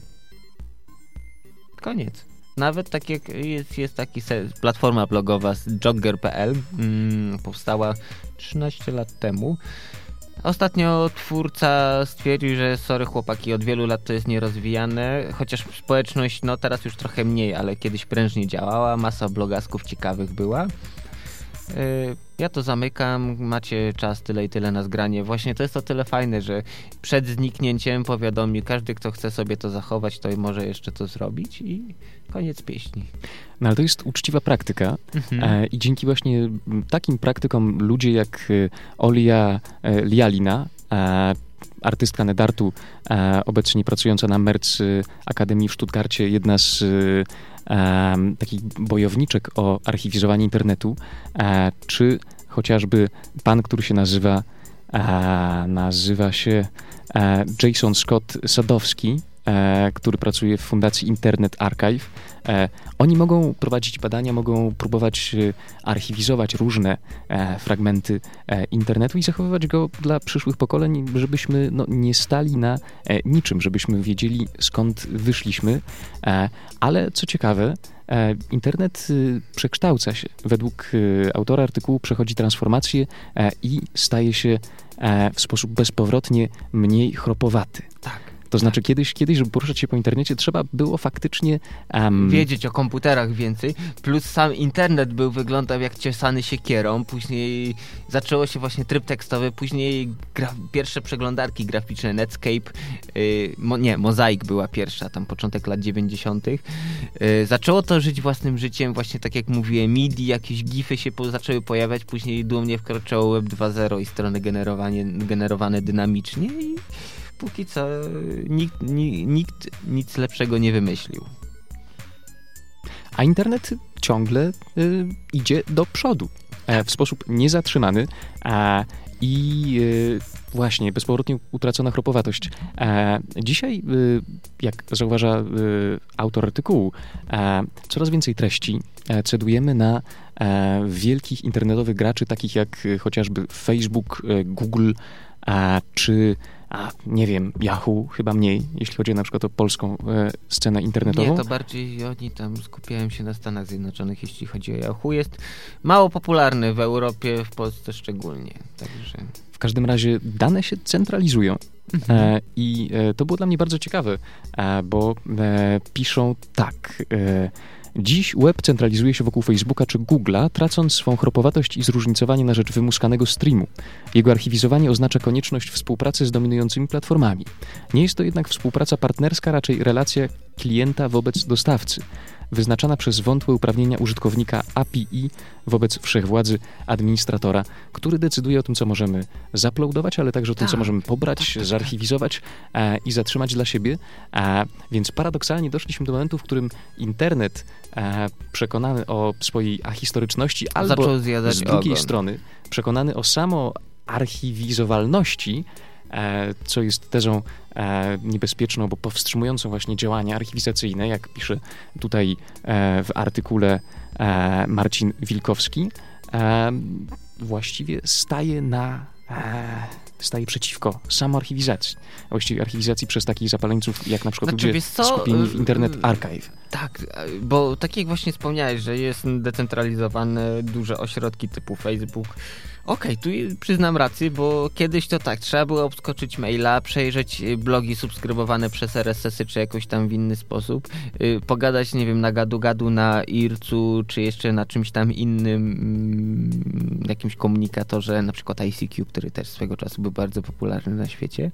Koniec. Nawet tak jak jest, jest taki platforma blogowa z jogger.pl, mm, powstała 13 lat temu. Ostatnio twórca stwierdził, że sorry chłopaki, od wielu lat to jest nierozwijane, chociaż społeczność no teraz już trochę mniej, ale kiedyś prężnie działała, masa blogasków ciekawych była. Y, ja to zamykam, macie czas tyle i tyle na zgranie. Właśnie to jest o tyle fajne, że przed zniknięciem powiadomi każdy, kto chce sobie to zachować, to może jeszcze to zrobić i koniec pieśni. No ale to jest uczciwa praktyka mhm. E, i dzięki właśnie takim praktykom ludzie jak e, Olia e, Lialina, artystka Nedartu, obecnie pracująca na Merc Akademii w Stuttgarcie, jedna z um, takich bojowniczek o archiwizowanie internetu, e, czy chociażby pan, który się nazywa nazywa się Jason Scott Sadowski E, który pracuje w Fundacji Internet Archive. E, oni mogą prowadzić badania, mogą próbować e, archiwizować różne fragmenty internetu i zachowywać go dla przyszłych pokoleń, żebyśmy no, nie stali na niczym, żebyśmy wiedzieli skąd wyszliśmy. Ale co ciekawe, internet przekształca się. Według autora artykułu przechodzi transformację i staje się w sposób bezpowrotnie mniej chropowaty. Tak. To znaczy kiedyś, kiedyś, żeby poruszać się po internecie, trzeba było faktycznie... Um... Wiedzieć o komputerach więcej, plus sam internet był, wyglądał jak ciesany siekierą, później zaczęło się właśnie tryb tekstowy, później pierwsze przeglądarki graficzne, Netscape, yy, mo nie, Mozaik była pierwsza, tam początek lat 90. Yy, zaczęło to żyć własnym życiem, właśnie tak jak mówiłem, MIDI, jakieś gify się po zaczęły pojawiać, później dumnie wkroczyło Web 2.0 i strony generowanie, generowane dynamicznie i póki co nikt, nikt nic lepszego nie wymyślił. A internet ciągle y, idzie do przodu e, w sposób niezatrzymany a, i y, właśnie bezpowrotnie utracona chropowatość. E, dzisiaj, y, jak zauważa autor artykułu, e, coraz więcej treści e, cedujemy na e, wielkich internetowych graczy, takich jak chociażby Facebook, Google czy a nie wiem, Yahoo chyba mniej, jeśli chodzi na przykład o polską e, scenę internetową. Nie, to bardziej oni tam skupiają się na Stanach Zjednoczonych, jeśli chodzi o Yahoo. Jest mało popularny w Europie, w Polsce szczególnie. Także... W każdym razie dane się centralizują. Mhm. E, I e, to było dla mnie bardzo ciekawe, e, bo e, piszą tak. Dziś web centralizuje się wokół Facebooka czy Google'a, tracąc swą chropowatość i zróżnicowanie na rzecz wymuskanego streamu. Jego archiwizowanie oznacza konieczność współpracy z dominującymi platformami. Nie jest to jednak współpraca partnerska, raczej relacja klienta wobec dostawcy wyznaczana przez wątłe uprawnienia użytkownika API wobec wszechwładzy administratora, który decyduje o tym, co możemy zaploadować, ale także o tym, tak, co możemy pobrać, tak, tak, tak. zarchiwizować e, i zatrzymać dla siebie. E, więc paradoksalnie doszliśmy do momentu, w którym internet przekonany o swojej ahistoryczności albo z drugiej ogon. strony przekonany o samo archiwizowalności E, co jest tezą e, niebezpieczną, bo powstrzymującą właśnie działania archiwizacyjne, jak pisze tutaj e, w artykule Marcin Wilkowski, właściwie staje na staje przeciwko samoarchiwizacji. Właściwie archiwizacji przez takich zapaleńców, jak na przykład znaczy, ludzie skupieni w Internet Archive. Tak, bo tak jak właśnie wspomniałeś, że jest decentralizowane duże ośrodki typu Facebook, Okej, okay, tu przyznam rację, bo kiedyś to tak, trzeba było obskoczyć maila, przejrzeć y, blogi subskrybowane przez RSS-y czy jakoś tam w inny sposób, yy, pogadać, nie wiem, na gadu-gadu na IRC-u, czy jeszcze na czymś tam innym, mm, jakimś komunikatorze, na przykład ICQ, który też swego czasu był bardzo popularny na świecie.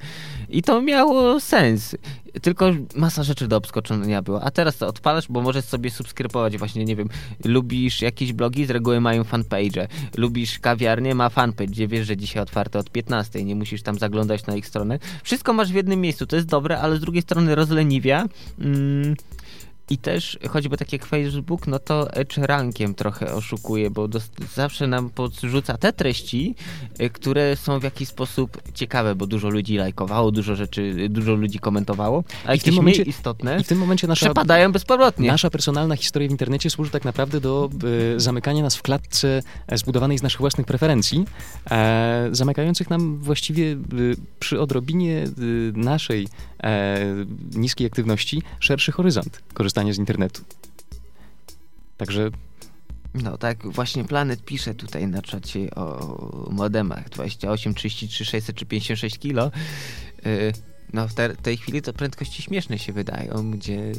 I to miało sens. Tylko masa rzeczy do obskoczenia było. A teraz to odpalasz, bo możesz sobie subskrybować właśnie, nie wiem, lubisz jakieś blogi, z reguły mają fanpage. Lubisz kawiarnię, ma fanpage, gdzie wiesz, że dzisiaj otwarte od 15, nie musisz tam zaglądać na ich stronę. Wszystko masz w jednym miejscu, to jest dobre, ale z drugiej strony rozleniwia. Mm, i też choćby tak jak Facebook, no to Edge rankiem trochę oszukuje, bo zawsze nam podrzuca te treści, y, które są w jakiś sposób ciekawe, bo dużo ludzi lajkowało, dużo rzeczy, dużo ludzi komentowało, a I w tym momencie istotne i w tym momencie nasza, przepadają bezpowrotnie. Nasza personalna historia w internecie służy tak naprawdę do y, zamykania nas w klatce e, zbudowanej z naszych własnych preferencji, e, zamykających nam właściwie y, przy odrobinie y, naszej e, niskiej aktywności szerszy horyzont korzystania z internetu. Także no tak, właśnie Planet pisze tutaj na czacie o modemach 28, 33, 600 czy 56 kilo. No w tej chwili to prędkości śmieszne się wydają, gdzie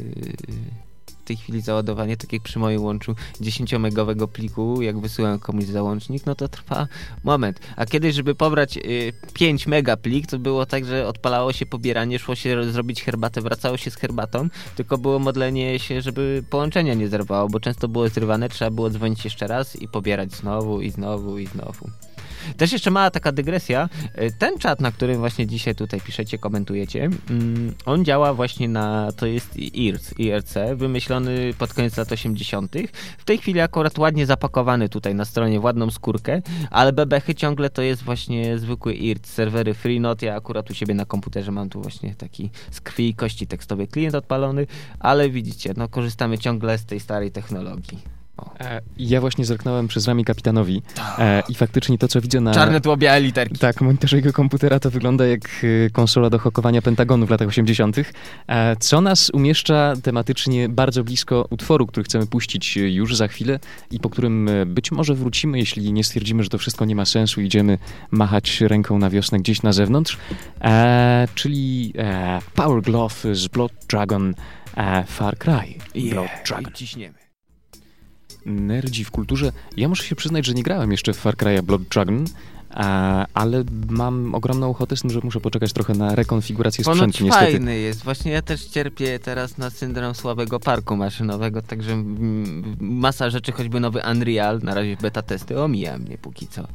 tej chwili załadowanie, tak jak przy moim łączu 10-megowego pliku, jak wysyłam komuś załącznik, no to trwa moment. A kiedyś, żeby pobrać y, 5 mega plik, to było tak, że odpalało się pobieranie, szło się zrobić herbatę, wracało się z herbatą, tylko było modlenie się, żeby połączenia nie zerwało, bo często było zrywane, trzeba było dzwonić jeszcze raz i pobierać znowu i znowu i znowu. Też jeszcze mała taka dygresja. E, ten czat, na którym właśnie dzisiaj tutaj piszecie, komentujecie, mm, on działa właśnie na, to jest IRC, IRC, wymyślony pod koniec lat 80. W tej chwili akurat ładnie zapakowany tutaj na stronie ładną skórkę, ale bebechy ciągle to jest właśnie zwykły IRC, serwery FreeNode. Ja akurat u siebie na komputerze mam tu właśnie taki z krwi i kości tekstowy klient odpalony, ale widzicie, no korzystamy ciągle z tej starej technologii. E, ja właśnie zerknąłem przez ramię kapitanowi e, i faktycznie to, co widzę na... Czarne tło, białe literki. Tak, monitorze jego komputera to wygląda jak e, konsola do hakowania Pentagonu w latach 80., e, co nas umieszcza tematycznie bardzo blisko utworu, który chcemy puścić już za chwilę i po którym e, być może wrócimy, jeśli nie stwierdzimy, że to wszystko nie ma sensu, idziemy machać ręką na wiosnę gdzieś na zewnątrz, e, czyli Power Glove z Blood Dragon Far Cry. Blood Dragon. I ciśniemy nerdzi w kulturze. Ja muszę się przyznać, że nie grałem jeszcze w Far Cry'a Blood Dragon, ale mam ogromną ochotę z tym, że muszę poczekać trochę na rekonfigurację sprzętu, Ponoć niestety. fajny jest. Właśnie ja też cierpię teraz na syndrom słabego parku maszynowego, także masa rzeczy, choćby nowy Unreal, na razie beta testy omija mnie póki co.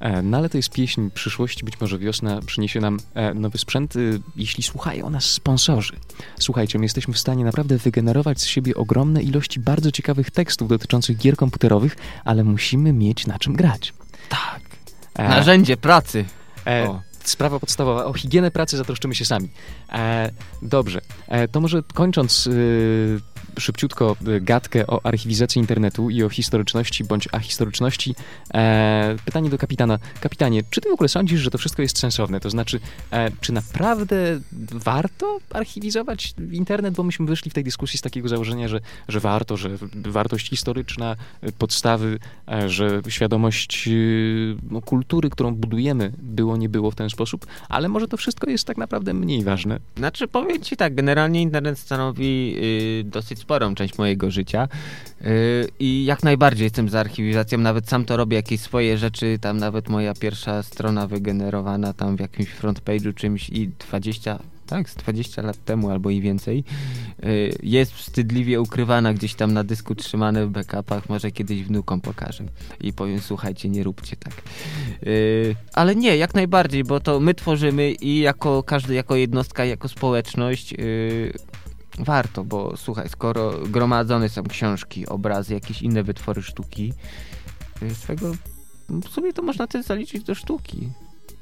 E, no ale to jest pieśń przyszłości, być może wiosna przyniesie nam e, nowy sprzęt, jeśli słuchają nas sponsorzy. Słuchajcie, my jesteśmy w stanie naprawdę wygenerować z siebie ogromne ilości bardzo ciekawych tekstów dotyczących gier komputerowych, ale musimy mieć na czym grać. Tak. E, Narzędzie pracy. E, sprawa podstawowa. O higienę pracy zatroszczymy się sami. E, dobrze. E, to może kończąc szybciutko y, gadkę o archiwizacji internetu i o historyczności bądź ahistoryczności. E, pytanie do kapitana. Kapitanie, czy ty w ogóle sądzisz, że to wszystko jest sensowne? To znaczy, e, czy naprawdę warto archiwizować internet? Bo myśmy wyszli w tej dyskusji z takiego założenia, że, że warto, że wartość historyczna, y, podstawy, e, że świadomość y, no, kultury, którą budujemy, było, nie było w ten sposób, ale może to wszystko jest tak naprawdę mniej ważne. Znaczy, powiem ci tak, generalnie internet stanowi y, dosyć sporą część mojego życia. Yy, i jak najbardziej jestem za archiwizacją, nawet sam to robię, jakieś swoje rzeczy, tam nawet moja pierwsza strona wygenerowana tam w jakimś frontpage'u czymś i 20 tak, z 20 lat temu albo i więcej, yy, jest wstydliwie ukrywana gdzieś tam na dysku trzymane w backupach, może kiedyś wnukom pokażę i powiem, słuchajcie, nie róbcie tak. Yy, ale nie, jak najbardziej, bo to my tworzymy i jako każdy, jako jednostka, jako społeczność warto, bo słuchaj, skoro gromadzone są książki, obrazy, jakieś inne wytwory sztuki, y, swego w sumie to można też zaliczyć do sztuki.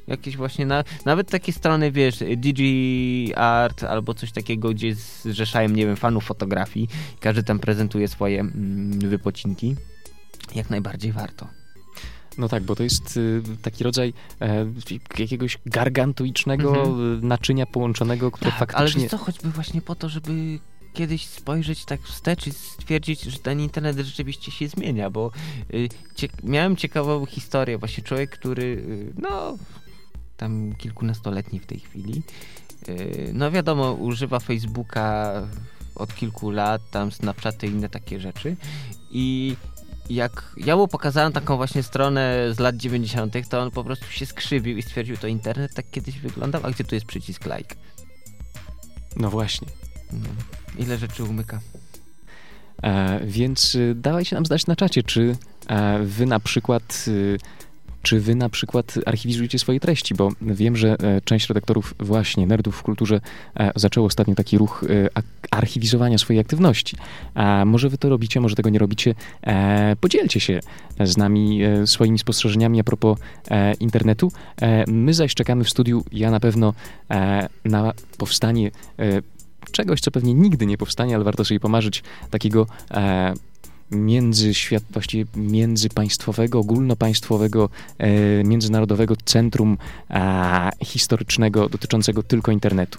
Jakieś właśnie, na, nawet takie strony, wiesz, Digi Art albo coś takiego, gdzie zrzeszają, nie wiem, fanów fotografii. Każdy tam prezentuje swoje mm, wypocinki. Jak najbardziej warto. No tak, bo to jest y, taki rodzaj e, jakiegoś gargantuicznego mhm. naczynia połączonego, które tak, faktycznie... ale wiesz co, choćby właśnie po to, żeby kiedyś spojrzeć tak wstecz i stwierdzić, że ten internet rzeczywiście się zmienia, bo y, cie miałem ciekawą historię, właśnie człowiek, który y, no tam kilkunastoletni w tej chwili, no wiadomo, używa Facebooka od kilku lat, tam Snapchaty i inne takie rzeczy i jak ja mu pokazałem taką właśnie stronę z lat 90., to on po prostu się skrzywił i stwierdził, to internet tak kiedyś wyglądał, a gdzie tu jest przycisk like? No właśnie. No. Ile rzeczy umyka. E, więc y, dawajcie nam znać na czacie, czy e, wy na przykład y, czy wy na przykład archiwizujecie swoje treści? Bo wiem, że e, część redaktorów właśnie, nerdów w kulturze, e, zaczęło ostatnio taki ruch e, archiwizowania swojej aktywności. A może wy to robicie, może tego nie robicie. Podzielcie się z nami swoimi spostrzeżeniami a propos internetu. My zaś czekamy w studiu, ja na pewno na powstanie czegoś, co pewnie nigdy nie powstanie, ale warto sobie pomarzyć, takiego międzyświat, właściwie międzypaństwowego, ogólnopaństwowego, e, międzynarodowego centrum e, historycznego dotyczącego tylko internetu.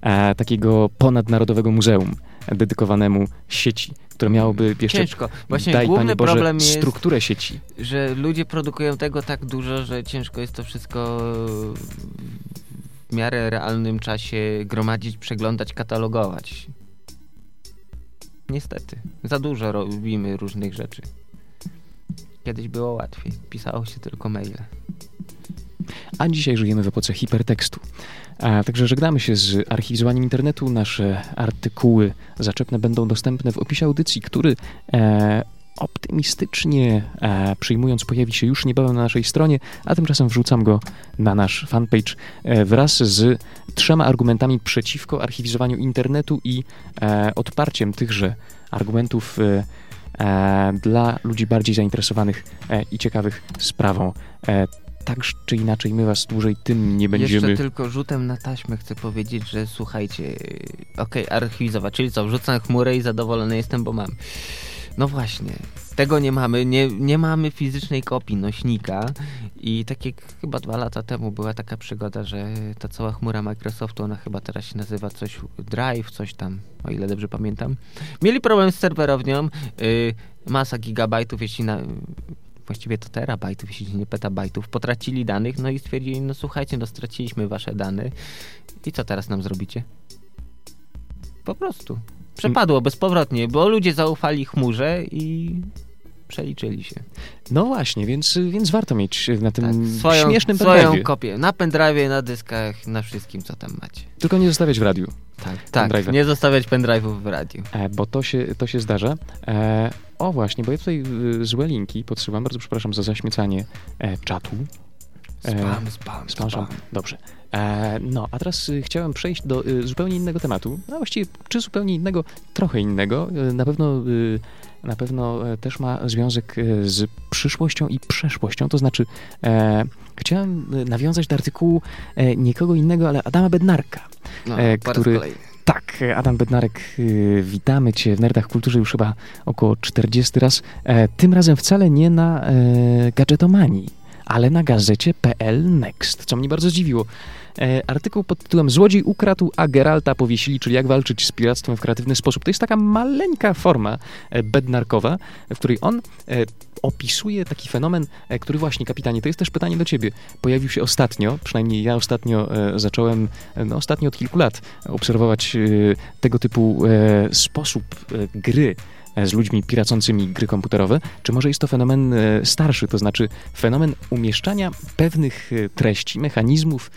E, takiego ponadnarodowego muzeum dedykowanemu sieci, które miałoby jeszcze, Ciężko. Właśnie daj, główny Boże, problem jest, strukturę sieci. Że ludzie produkują tego tak dużo, że ciężko jest to wszystko w miarę realnym czasie gromadzić, przeglądać, katalogować. Niestety. Za dużo robimy różnych rzeczy. Kiedyś było łatwiej. Pisało się tylko maile. A dzisiaj żyjemy w epoce hipertekstu. A także żegnamy się z archiwizowaniem internetu. Nasze artykuły zaczepne będą dostępne w opisie audycji, który e, optymistycznie e, przyjmując pojawi się już niebawem na naszej stronie, a tymczasem wrzucam go na nasz fanpage e, wraz z trzema argumentami przeciwko archiwizowaniu internetu i e, odparciem tychże argumentów e, e, dla ludzi bardziej zainteresowanych e, i ciekawych sprawą. Tak czy inaczej, my was dłużej tym nie będziemy... Jeszcze tylko rzutem na taśmę chcę powiedzieć, że słuchajcie, okej, archiwizować, czyli co, wrzucam chmurę i zadowolony jestem, bo mam. No właśnie, tego nie mamy, nie, nie mamy fizycznej kopii nośnika i tak jak chyba dwa lata temu była taka przygoda, że ta cała chmura Microsoftu, ona chyba teraz się nazywa coś Drive, coś tam, o ile dobrze pamiętam. Mieli problem z serwerownią, yy, masa gigabajtów, jeśli na, właściwie to terabajtów, jeśli nie petabajtów, potracili danych, no i stwierdzili, no słuchajcie, no straciliśmy wasze dane i co teraz nam zrobicie? Po prostu. Przepadło bezpowrotnie, bo ludzie zaufali chmurze i przeliczyli się. No właśnie, więc, więc warto mieć na tym Tak, swoją, śmiesznym swoją pendrive'ie. kopię. Na pendrive, na dyskach, na wszystkim, co tam macie. Tylko nie zostawiać w radiu, Tak, tak. Nie zostawiać pendrive'ów w radiu. e, bo to się, to się zdarza. E, o właśnie, bo ja tutaj y, złe linki podsyłam, bardzo przepraszam za zaśmiecanie e, czatu. E, Spam, spam, Spam, spam. Dobrze. E, no, a teraz y, chciałem przejść do y, zupełnie innego tematu. No właściwie, czy zupełnie innego, trochę innego. Y, na pewno, na pewno e, też ma związek z przyszłością i przeszłością. To znaczy, e, chciałem nawiązać do artykułu nikogo innego, ale Adama Bednarka. No, który-. Tak, Adam Bednarek, witamy Cię w Nerdach Kulturze już chyba około 40 raz. Tym razem wcale nie na gadżetomanii, ale na gazecie PL Next, co mnie bardzo zdziwiło. E, artykuł pod tytułem Złodziej ukradł, a Geralta powiesili, czyli jak walczyć z piractwem w kreatywny sposób. To jest taka maleńka forma e, bednarkowa, w której on e, opisuje taki fenomen, e, który właśnie, kapitanie, to jest też pytanie do ciebie. Pojawił się ostatnio, przynajmniej ja ostatnio e, zacząłem, e, no ostatnio od kilku lat, obserwować tego typu sposób gry z ludźmi piracącymi gry komputerowe, czy może jest to fenomen e, starszy, to znaczy fenomen umieszczania pewnych e, treści, mechanizmów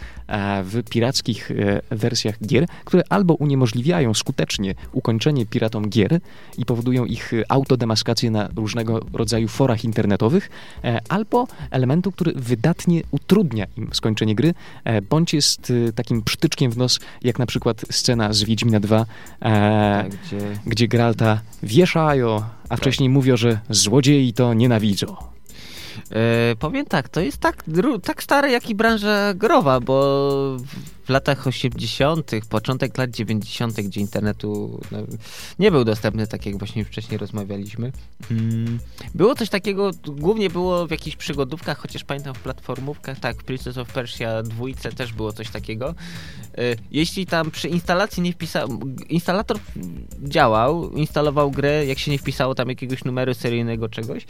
w pirackich e, wersjach gier, które albo uniemożliwiają skutecznie ukończenie piratom gier i powodują ich autodemaskację na różnego rodzaju forach internetowych, albo elementu, który wydatnie utrudnia im skończenie gry, bądź jest takim przytyczkiem w nos, jak na przykład scena z Wiedźmina 2, e, Tak, gdzie gdzie Geralta wieszają, a wcześniej mówią, że złodziei to nienawidzą. E, powiem tak, to jest tak, tak stare jak i branża growa, bo w- latach 80., początek lat 90., gdzie internetu no, nie był dostępny, tak jak właśnie wcześniej rozmawialiśmy, mm, było coś takiego, głównie było w jakichś przygodówkach, chociaż pamiętam w platformówkach, tak, w Princess of Persia dwójce też było coś takiego. E, jeśli tam przy instalacji nie wpisał, instalator działał, instalował grę, jak się nie wpisało tam jakiegoś numeru seryjnego czegoś,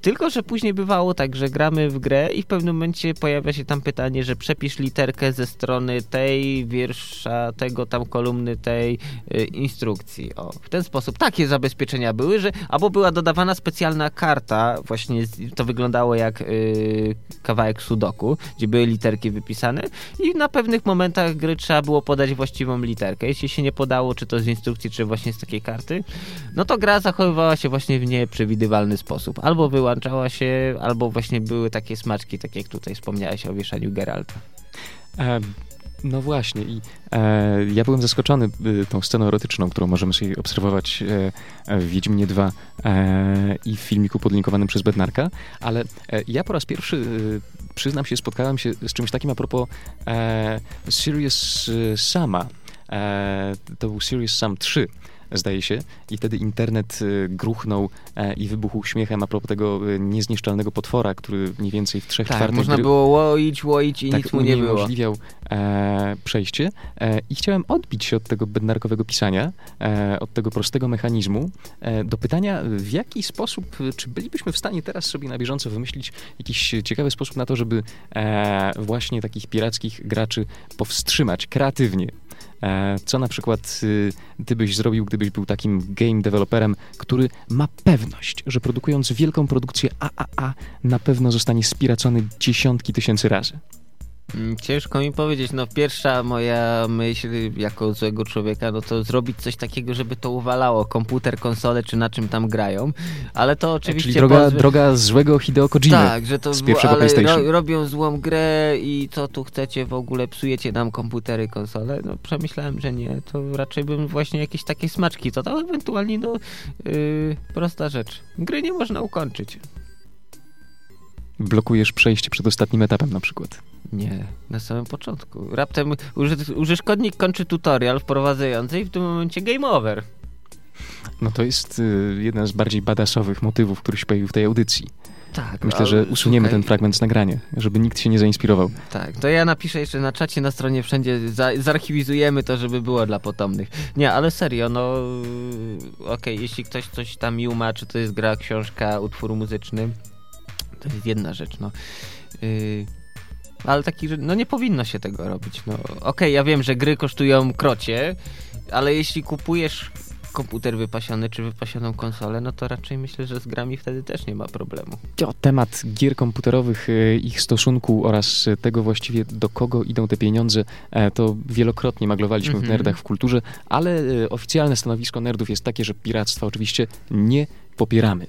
tylko, że później bywało tak, że gramy w grę i w pewnym momencie pojawia się tam pytanie, że przepisz literkę ze strony tej wiersza, tego tam kolumny tej y, instrukcji. O, w ten sposób takie zabezpieczenia były, że albo była dodawana specjalna karta, właśnie to wyglądało jak y, kawałek sudoku, gdzie były literki wypisane i na pewnych momentach gry trzeba było podać właściwą literkę. Jeśli się nie podało, czy to z instrukcji, czy właśnie z takiej karty, no to gra zachowywała się właśnie w nieprzewidywalny sposób. Albo wyłączała się, albo właśnie były takie smaczki, tak jak tutaj wspomniałeś o wieszaniu Geralta. E, no właśnie i e, ja byłem zaskoczony tą sceną erotyczną, którą możemy sobie obserwować e, w Wiedźminie 2 e, i w filmiku podlinkowanym przez Bednarka, ale e, ja po raz pierwszy y, przyznam się, spotkałem się z czymś takim a propos e, Serious y, Sama. E, to był Serious Sam 3 zdaje się, i wtedy internet y, gruchnął e, i wybuchł śmiechem a propos tego y, niezniszczalnego potwora, który mniej więcej w trzech Tak, czwartych można gry było łoić, łoić i tak nic mu nie było. uniemożliwiał e, przejście e, i chciałem odbić się od tego bednarkowego pisania, e, od tego prostego mechanizmu e, do pytania, w jaki sposób, czy bylibyśmy w stanie teraz sobie na bieżąco wymyślić jakiś ciekawy sposób na to, żeby e, właśnie takich pirackich graczy powstrzymać kreatywnie. E, Co na przykład y, ty byś zrobił, gdybyś był takim game developerem, który ma pewność, że produkując wielką produkcję AAA na pewno zostanie spiracony dziesiątki tysięcy razy? Mm, ciężko mi powiedzieć, no pierwsza moja myśl jako złego człowieka, no to zrobić coś takiego, żeby to uwalało, komputer, konsole, czy na czym tam grają, ale to oczywiście... Czyli droga, droga złego Hideo Kojimy tak, że to z pierwszego ale PlayStation. Ro, robią złą grę i co tu chcecie w ogóle, psujecie nam komputery, konsole, no przemyślałem, że nie, to raczej bym właśnie jakieś takie smaczki to dał, ewentualnie no yy, prosta rzecz, gry nie można ukończyć. Blokujesz przejście przed ostatnim etapem na przykład. Nie, na samym początku. Raptem uży, użytkownik kończy tutorial wprowadzający i w tym momencie game over. No to jest y, jeden z bardziej badasowych motywów, który się pojawił w tej audycji. Tak. Myślę, że usuniemy słuchaj, ten fragment z nagrania, żeby nikt się nie zainspirował. Tak, to ja napiszę jeszcze na czacie, na stronie wszędzie, za, zarchiwizujemy to, żeby było dla potomnych. Nie, ale serio, no okej, okay, jeśli ktoś coś tam miuma, czy to jest gra, książka, utwór muzyczny, to jest jedna rzecz, no. Yy, ale taki, że no nie powinno się tego robić. No, Okej, okay, ja wiem, że gry kosztują krocie, ale jeśli kupujesz komputer wypasiony czy wypasioną konsolę, no to raczej myślę, że z grami wtedy też nie ma problemu. O temat gier komputerowych, e, ich stosunku oraz tego właściwie do kogo idą te pieniądze, e, to wielokrotnie maglowaliśmy mm -hmm. w mhm. Nerdach w Kulturze, ale e, oficjalne stanowisko nerdów jest takie, że piractwa oczywiście nie popieramy.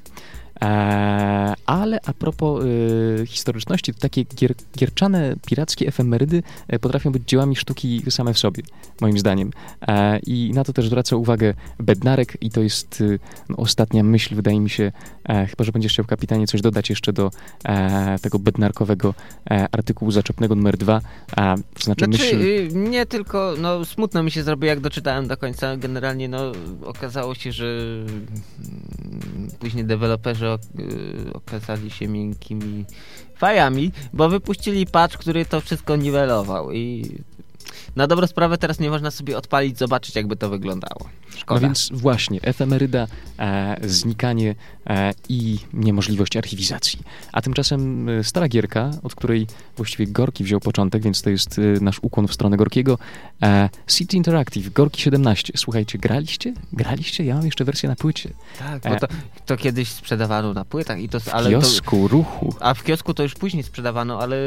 Eee, ale a propos e, historyczności, to takie gier, gierczane, pirackie efemerydy e, potrafią być dziełami sztuki same w sobie, moim zdaniem. E, I na to też zwraca uwagę Bednarek i to jest no, ostatnia myśl, wydaje mi się, chyba, że będziesz chciał, kapitanie, coś dodać jeszcze do tego bednarkowego artykułu zaczepnego numer dwa, a to znaczy, znaczy myśl... Y, nie tylko, no smutno mi się zrobiło, jak doczytałem do końca, generalnie no okazało się, że mm, później deweloperzy Y, okazali się miękkimi fajami, bo wypuścili patch, który to wszystko niwelował i na dobrą sprawę teraz nie można sobie odpalić, zobaczyć jakby to wyglądało. Szkoda. No więc właśnie, efemeryda, e, znikanie e, i niemożliwość archiwizacji. A tymczasem e, stara gierka, od której właściwie Gorki wziął początek, więc to jest e, nasz ukłon w stronę Gorkiego. E, City Interactive, Gorki 17. Słuchajcie, graliście? Graliście? Ja mam jeszcze wersję na płycie. Tak, bo to, to kiedyś sprzedawano na płytach i to... W ale kiosku, to, ruchu. A w kiosku to już później sprzedawano, ale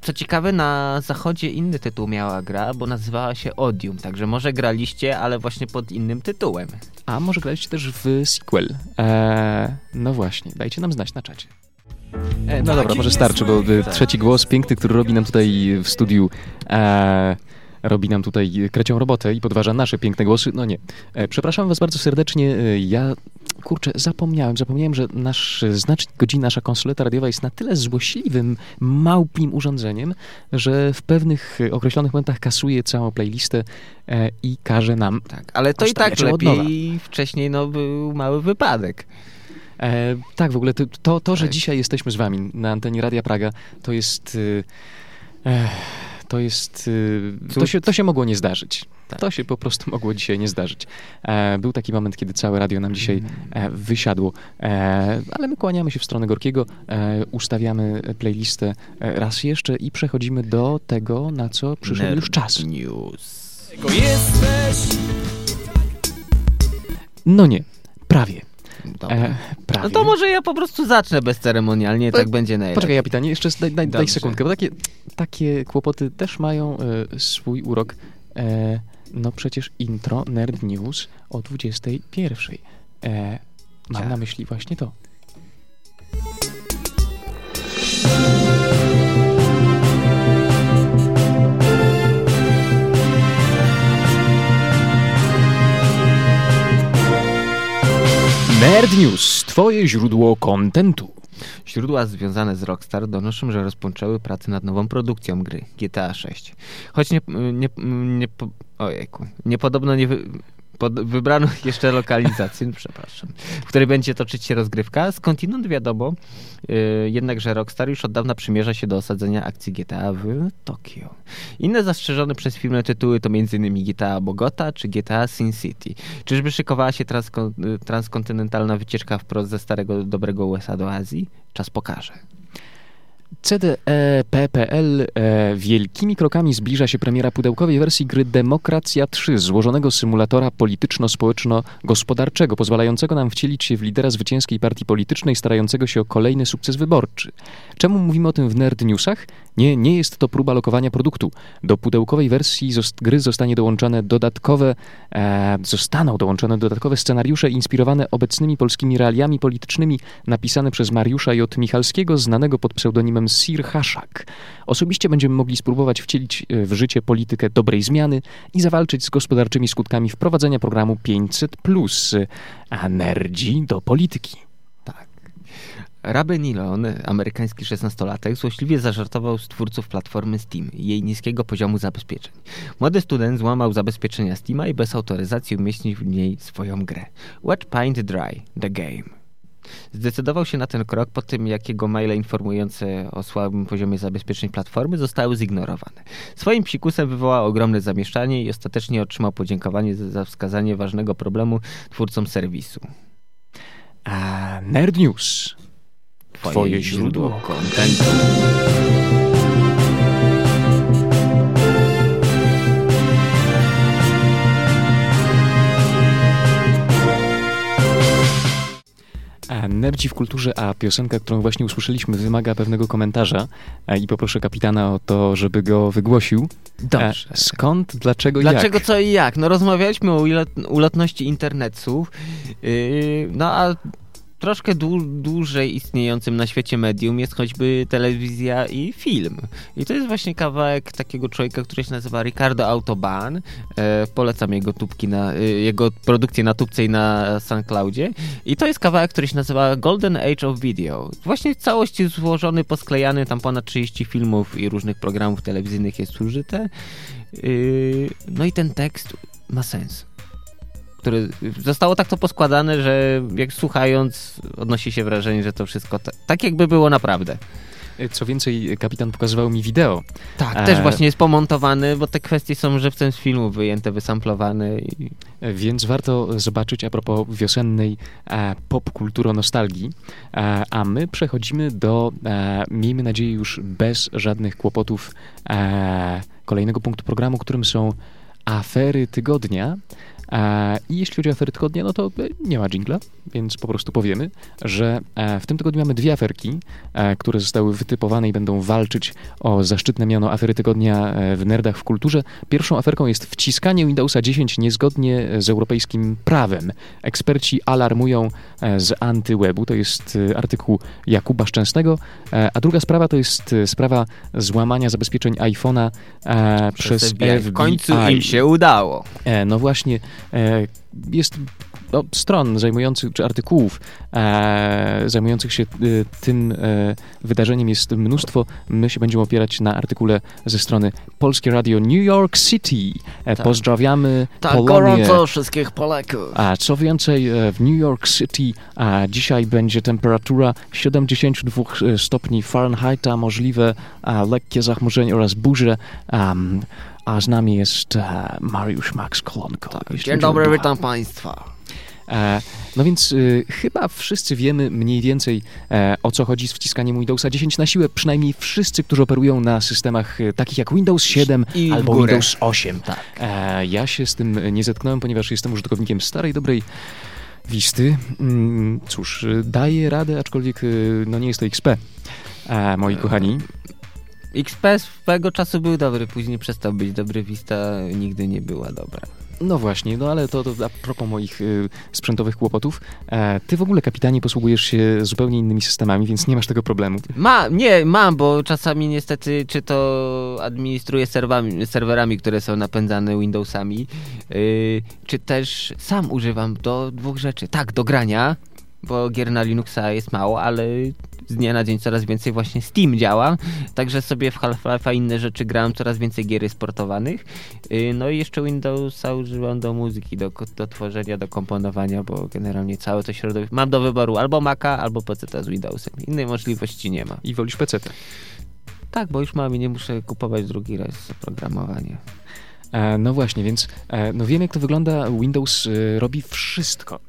co ciekawe, na zachodzie inny tytuł miała gra, bo nazywała się Odium, także może graliście, ale właśnie pod innym tytułem. A może graliście też w sequel? Eee, no właśnie, dajcie nam znać na czacie. E, no dobra, może starczy, bo e, trzeci głos, piękny, który robi nam tutaj w studiu e, robi nam tutaj krecią robotę i podważa nasze piękne głosy. No nie. E, przepraszam was bardzo serdecznie. E, ja, kurczę, zapomniałem. Zapomniałem, że nasz znacznik godzin, nasza konsoleta radiowa jest na tyle złośliwym, małpim urządzeniem, że w pewnych określonych momentach kasuje całą playlistę e, i każe nam... Tak, ale to i tak lepiej wcześniej no, był mały wypadek. E, tak, w ogóle to, to, to że tak. dzisiaj jesteśmy z wami na antenie Radia Praga, to jest... E, to jest. Y, to się, to się mogło nie zdarzyć. Tak. To się po prostu mogło dzisiaj nie zdarzyć. E, był taki moment, kiedy całe radio nam dzisiaj e, wysiadło, e, ale my kłaniamy się w stronę Gorkiego, ustawiamy playlistę raz jeszcze i przechodzimy do tego, na co przyszedł Nerd już czas. News. No nie, prawie. E, no to może ja po prostu zacznę bezceremonialnie, tak będzie najlepiej. Poczekaj, ja pytanie, jeszcze daj, daj, daj sekundkę, bo takie, takie kłopoty też mają e, swój urok. E, no przecież intro Nerd News o 21. E, mam tak. na myśli właśnie to. Nerd News, twoje źródło kontentu. Źródła związane z Rockstar donoszą, że rozpoczęły pracę nad nową produkcją gry GTA 6. Choć nie, nie, nie, ojejku, niepodobno nie, pod, wybrano jeszcze lokalizację, przepraszam, w której będzie toczyć się rozgrywka. Skądinąd wiadomo yy, jednak, że Rockstar już od dawna przymierza się do osadzenia akcji GTA w Tokio. Inne zastrzeżone przez firmę tytuły to m.in. GTA Bogota czy GTA Sin City. Czyżby szykowała się transkon transkontynentalna wycieczka wprost ze starego dobrego USA do Azji? Czas pokaże. CDE.pl e, wielkimi krokami zbliża się premiera pudełkowej wersji gry Demokracja 3, złożonego symulatora polityczno-społeczno-gospodarczego, pozwalającego nam wcielić się w lidera zwycięskiej partii politycznej, starającego się o kolejny sukces wyborczy. Czemu mówimy o tym w Nerd Newsach? Nie, nie jest to próba lokowania produktu. Do pudełkowej wersji gry zostanie dołączone dodatkowe, e, zostaną dołączone dodatkowe scenariusze inspirowane obecnymi polskimi realiami politycznymi, napisane przez Mariusza J. Michalskiego, znanego pod pseudonimem Sir Haszak. Osobiście będziemy mogli spróbować wcielić e, w życie politykę dobrej zmiany i zawalczyć z gospodarczymi skutkami wprowadzenia programu 500+, a nerdzi do polityki. Raby Nilon, amerykański szesnastolatek, złośliwie zażartował z twórców platformy Steam i jej niskiego poziomu zabezpieczeń. Młody student złamał zabezpieczenia Steama i bez autoryzacji umieścił w niej swoją grę. Watch Paint Dry, The Game. Zdecydował się na ten krok po tym, jak jego maile informujące o słabym poziomie zabezpieczeń platformy zostały zignorowane. Swoim psikusem wywołał ogromne zamieszanie i ostatecznie otrzymał podziękowanie za wskazanie ważnego problemu twórcom serwisu. A Nerd News. Twoje, źródło kontentu. Nerdzi w kulturze, a piosenka, którą właśnie usłyszeliśmy, wymaga pewnego komentarza i poproszę kapitana o to, żeby go wygłosił. Dobrze. Skąd, dlaczego, dlaczego, jak? Dlaczego, co i jak? No rozmawialiśmy o ulotności internetów, yy, no a troszkę dłużej istniejącym na świecie medium jest choćby telewizja i film. I to jest właśnie kawałek takiego człowieka, który się nazywa Ricardo Autobahn. E, polecam jego tubki na, e, jego produkcję na tubce i na SoundCloudzie. I to jest kawałek, który się nazywa Golden Age of Video. Właśnie w całości złożony, posklejany, tam ponad 30 filmów i różnych programów telewizyjnych jest użyte. E, no i ten tekst ma sens który zostało tak to poskładane, że jak słuchając odnosi się wrażenie, że to wszystko tak, jakby było naprawdę. Co więcej, kapitan pokazywał mi wideo. Tak, e... też właśnie jest pomontowany, bo te kwestie są żywcem z filmu wyjęte, wysamplowane. I... Więc warto zobaczyć a propos wiosennej e, nostalgii. E, a my przechodzimy do, e, miejmy nadzieję, już bez żadnych kłopotów e, kolejnego punktu programu, którym są afery tygodnia. E, I jeśli chodzi o afery tygodnia, no to nie ma jingla, więc po prostu powiemy, że e, w tym tygodniu mamy dwie aferki, e, które zostały wytypowane i będą walczyć o zaszczytne miano afery tygodnia w Nerdach w kulturze. Pierwszą aferką jest wciskanie Windowsa 10 niezgodnie z europejskim prawem. Eksperci alarmują z antywebu, to jest artykuł Jakuba Szczęsnego, a druga sprawa to jest sprawa złamania zabezpieczeń iPhone'a przez, przez FBI. W końcu im się udało. No właśnie, jest no, stron zajmujących, czy artykułów e, zajmujących się e, tym e, wydarzeniem jest mnóstwo. My się będziemy opierać na artykule ze strony Polskie Radio New York City. E, tak. Pozdrawiamy tak, Polonię. gorąco wszystkich Polaków. A co więcej, e, w New York City a dzisiaj będzie temperatura 72 stopni Fahrenheita, możliwe a, lekkie zachmurzenie oraz burze. Um, a z nami jest e, Mariusz Max Kolonko. Tak, dzień dobry, witam Państwa. E, no więc y, chyba wszyscy wiemy mniej więcej e, o co chodzi z wciskaniem Windowsa 10 na siłę, przynajmniej wszyscy, którzy operują na systemach y, takich jak Windows 7 I albo Windows 8. Tak. E, ja się z tym nie zetknąłem, ponieważ jestem użytkownikiem starej, dobrej Wisty. Mm, cóż, y, daję radę, aczkolwiek no nie jest to XP, moi kochani. XP swego czasu był dobry, później przestał być dobry, Vista nigdy nie była dobra. No właśnie, no ale to, to a propos moich y, sprzętowych kłopotów, e, ty w ogóle, kapitanie, posługujesz się zupełnie innymi systemami, więc nie masz tego problemu. Ma, nie, mam, bo czasami niestety, czy to administruję serwami, serwerami, które są napędzane Windowsami, y, czy też sam używam do dwóch rzeczy. Tak, do grania, bo gier na Linuxa jest mało, ale z dnia na dzień coraz więcej właśnie Steam działa, także sobie w Half-Life'a inne rzeczy grałem, coraz więcej gier sportowanych. Y, no i jeszcze Windowsa używam do muzyki, do, do tworzenia, do komponowania, bo generalnie całe to środowisko mam do wyboru albo Maca, albo PC z Windowsem. Innej możliwości nie ma. I wolisz PC? Tak, bo już mam i nie muszę kupować drugi raz oprogramowania. E, no właśnie, więc e, no wiem jak to wygląda. Windows e, robi wszystko,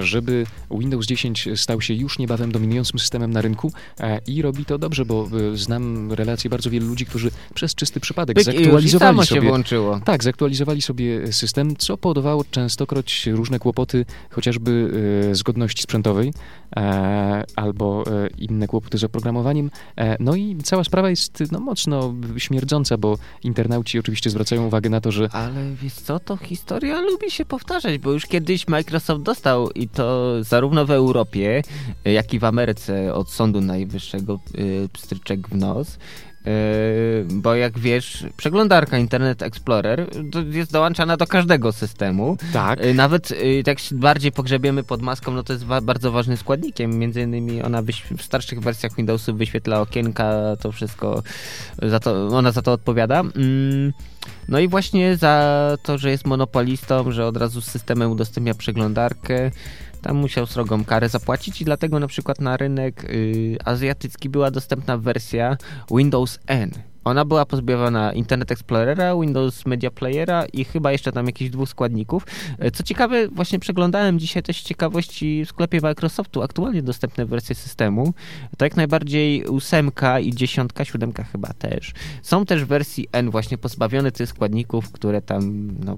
żeby Windows 10 stał się już niebawem dominującym systemem na rynku e, i robi to dobrze, bo e, znam relacje bardzo wielu ludzi, którzy przez czysty przypadek Pyk, zaktualizowali sobie się włączyło. tak, zaktualizowali sobie system, co powodowało częstokroć różne kłopoty, chociażby e, zgodności sprzętowej e, albo e, inne kłopoty z oprogramowaniem. E, no i cała sprawa jest no, mocno śmierdząca, bo internauci oczywiście zwracają uwagę na to, że Ale wiesz co, to historia lubi się powtarzać, bo już kiedyś Microsoft dostał i to zarówno w Europie, jak i w Ameryce od Sądu Najwyższego y, pstryczek w nos. Y, Bo jak wiesz, przeglądarka Internet Explorer jest dołączana do każdego systemu. tak, Y, Nawet y, jak się bardziej pogrzebiemy pod maską, no to jest bardzo ważnym składnikiem. Między innymi ona w starszych wersjach Windowsów wyświetla okienka, to wszystko, za to, ona za to odpowiada. Mm, No i właśnie za to, że jest monopolistą, że od razu z systemem udostępnia przeglądarkę, tam musiał srogą karę zapłacić i dlatego na przykład na rynek y, azjatycki była dostępna wersja Windows N. Ona była pozbawiona Internet Explorera, Windows Media Playera i chyba jeszcze tam jakichś dwóch składników. E, Co ciekawe, właśnie przeglądałem dzisiaj też ciekawości w sklepie Microsoftu aktualnie dostępne wersje systemu. To jak najbardziej ósemka i dziesiątka, siódemka chyba też. Są też wersji N właśnie pozbawione tych składników, które tam no,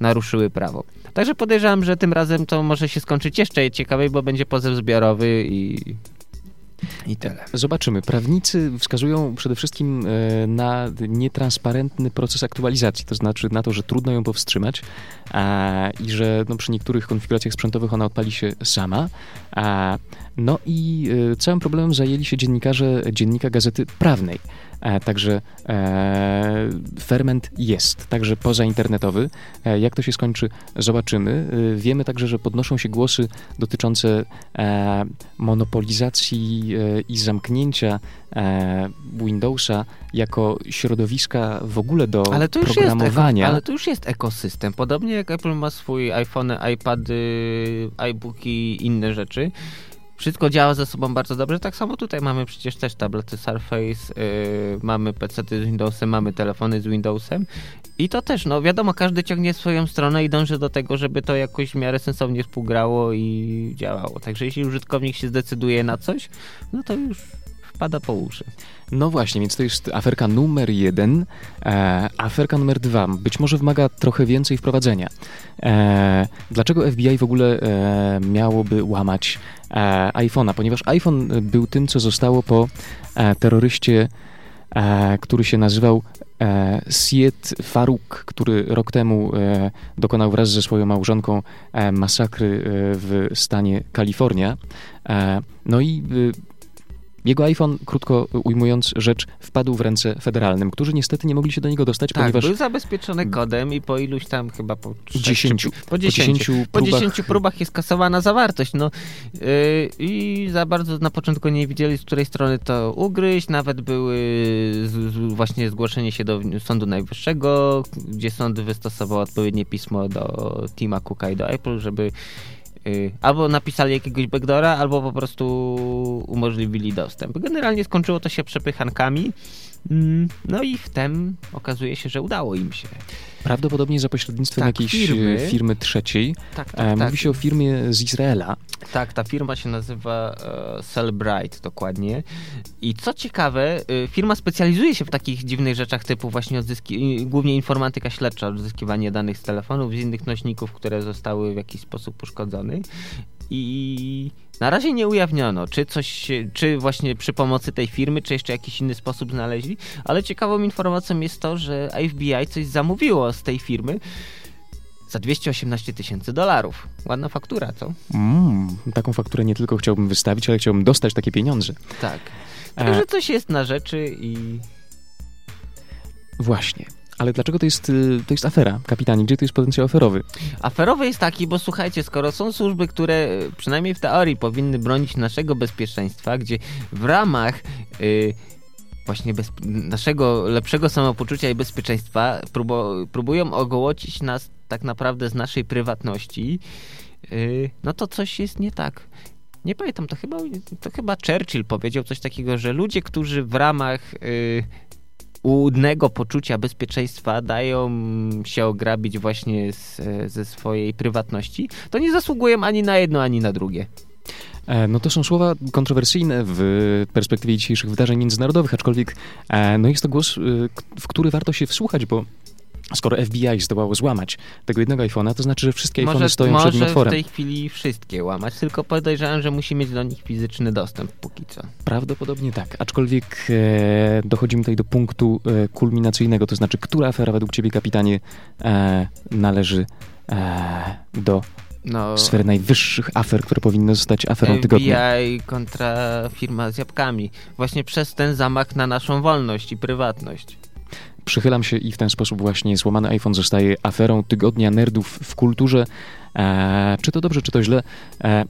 naruszyły prawo. Także podejrzewam, że tym razem to może się skończyć jeszcze ciekawiej, bo będzie pozew zbiorowy i, i tyle. Zobaczymy. Prawnicy wskazują przede wszystkim e, na nietransparentny proces aktualizacji, to znaczy na to, że trudno ją powstrzymać a, i że no, przy niektórych konfiguracjach sprzętowych ona odpali się sama. A, no i e, całym problemem zajęli się dziennikarze Dziennika Gazety Prawnej. E, Także e, ferment jest, także pozainternetowy. E, Jak to się skończy, zobaczymy. Wiemy także, że podnoszą się głosy dotyczące monopolizacji i zamknięcia Windowsa jako środowiska w ogóle do Ale programowania. eko, ale to już jest ekosystem. Podobnie jak Apple ma swój iPhone, iPady, iBooki i inne rzeczy. Wszystko działa ze sobą bardzo dobrze. Tak samo tutaj mamy przecież też tablety Surface, yy, mamy PC z Windowsem, mamy telefony z Windowsem. I to też, no wiadomo, każdy ciągnie swoją stronę i dąży do tego, żeby to jakoś w miarę sensownie współgrało i działało. Także jeśli użytkownik się zdecyduje na coś, no to już wpada po uszy. No właśnie, więc to jest aferka numer jeden. E, aferka numer dwa być może wymaga trochę więcej wprowadzenia. E, dlaczego FBI w ogóle e, miałoby łamać e, iPhone'a? Ponieważ iPhone był tym, co zostało po e, terroryście, e, który się nazywał e, Syed Farouk, który rok temu e, dokonał wraz ze swoją małżonką masakry w stanie Kalifornia. No i jego iPhone, krótko ujmując rzecz, wpadł w ręce federalnym, którzy niestety nie mogli się do niego dostać, Tak, ponieważ był zabezpieczony kodem i po iluś tam chyba po sześciu- 10, po 10, po próbach 10 próbach jest kasowana zawartość. No yy, i za bardzo na początku nie wiedzieli, z której strony to ugryźć. Nawet były z, z, właśnie zgłoszenie się do Sądu Najwyższego, gdzie sąd wystosował odpowiednie pismo do Tima Cooka i do Apple, żeby yy, albo napisali jakiegoś backdora, albo po prostu umożliwili dostęp. Generalnie skończyło to się przepychankami. Mm, No i wtem okazuje się, że udało im się. prawdopodobnie za pośrednictwem Tak, jakiejś firmy. firmy, firmy trzeciej. Tak, tak, E, tak. Mówi się o firmie z Izraela. Tak, ta firma się nazywa e, Cellbrite dokładnie. I co ciekawe, e, firma specjalizuje się w takich dziwnych rzeczach typu właśnie odzyski, głównie informatyka śledcza, odzyskiwanie danych z telefonów, z innych nośników, które zostały w jakiś sposób uszkodzone. I na razie nie ujawniono, czy coś, czy właśnie przy pomocy tej firmy, czy jeszcze jakiś inny sposób znaleźli, ale ciekawą informacją jest to, że FBI coś zamówiło z tej firmy za 218 tysięcy dolarów. Ładna faktura, co? Mm, taką fakturę nie tylko chciałbym wystawić, ale chciałbym dostać takie pieniądze. Tak. E, Także coś jest na rzeczy i Właśnie. Ale dlaczego to jest, y, to jest afera, kapitanie? Gdzie to jest potencjał aferowy? aferowy jest taki, bo słuchajcie, skoro są służby, które e, przynajmniej w teorii powinny bronić naszego bezpieczeństwa, gdzie w ramach y, właśnie bez, naszego lepszego samopoczucia i bezpieczeństwa próbują ogołocić nas tak naprawdę z naszej prywatności, y, no to coś jest nie tak. Nie pamiętam, to chyba, to chyba Churchill powiedział coś takiego, że ludzie, którzy w ramach y, łudnego poczucia bezpieczeństwa dają się ograbić właśnie z, ze swojej prywatności, to nie zasługują ani na jedno, ani na drugie. E, no to są słowa kontrowersyjne w perspektywie dzisiejszych wydarzeń międzynarodowych, aczkolwiek e, no jest to głos, e, w który warto się wsłuchać, bo skoro FBI zdołało złamać tego jednego iPhone'a, to znaczy, że wszystkie iPhony stoją może przed nim otworem. w tej chwili wszystkie łamać, tylko podejrzewam, że musi mieć do nich fizyczny dostęp póki co. Prawdopodobnie tak, aczkolwiek e, dochodzimy tutaj do punktu e, kulminacyjnego, to znaczy, która afera według ciebie, kapitanie, e, należy do no, sfery najwyższych afer, które powinny zostać aferą FBI tygodnia. FBI kontra firma z jabłkami. Właśnie przez ten zamach na naszą wolność i prywatność. Przychylam się i w ten sposób właśnie złamany iPhone zostaje aferą tygodnia nerdów w kulturze. E, czy to dobrze, czy to źle? E,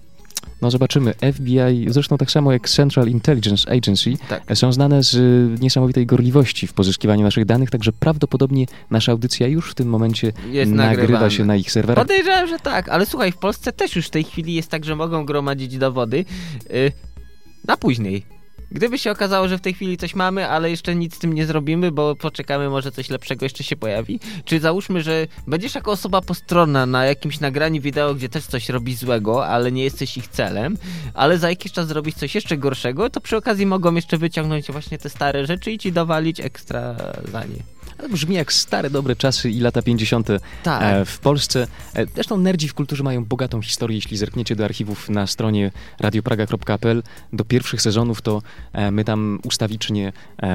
no zobaczymy. FBI, zresztą tak samo jak Central Intelligence Agency, tak. są znane z niesamowitej gorliwości w pozyskiwaniu naszych danych, także prawdopodobnie nasza audycja już w tym momencie jest nagrywa się na ich serwerach. Podejrzewam, że tak, ale słuchaj, w Polsce też już w tej chwili jest tak, że mogą gromadzić dowody yy, na później. Gdyby się okazało, że w tej chwili coś mamy, ale jeszcze nic z tym nie zrobimy, bo poczekamy, może coś lepszego jeszcze się pojawi. Czy załóżmy, że będziesz jako osoba postronna na jakimś nagraniu wideo, gdzie też coś robi złego, ale nie jesteś ich celem, ale za jakiś czas zrobisz coś jeszcze gorszego, to przy okazji mogą jeszcze wyciągnąć właśnie te stare rzeczy i ci dowalić ekstra za nie. Ale brzmi jak stare, dobre czasy i lata 50. Tak. E, w Polsce. E, zresztą nerdzi w kulturze mają bogatą historię. Jeśli zerkniecie do archiwów na stronie radiopraga.pl do pierwszych sezonów, to e, my tam ustawicznie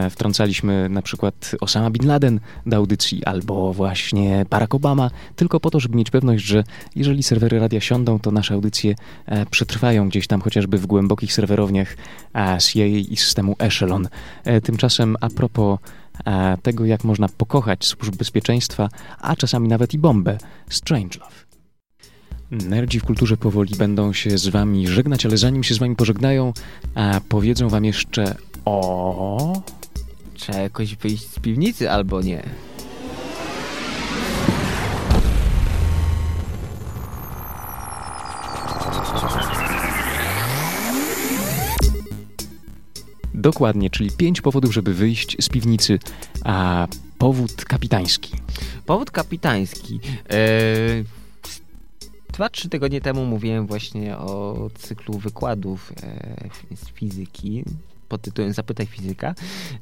wtrącaliśmy na przykład Osama Bin Laden do audycji albo właśnie Barack Obama, tylko po to, żeby mieć pewność, że jeżeli serwery radia siądą, to nasze audycje przetrwają gdzieś tam chociażby w głębokich serwerowniach CIA i systemu Echelon. Tymczasem a propos tego, jak można pokochać służb bezpieczeństwa, a czasami nawet i bombę. Strangelove. Nerdzi w kulturze powoli będą się z wami żegnać, ale zanim się z wami pożegnają, a powiedzą wam jeszcze o... Trzeba jakoś wyjść z piwnicy albo nie. Dokładnie, czyli pięć powodów, żeby wyjść z piwnicy, a powód kapitański. Powód kapitański. E, dwa, trzy tygodnie temu mówiłem właśnie o cyklu wykładów e, z fizyki pod tytułem Zapytaj fizyka.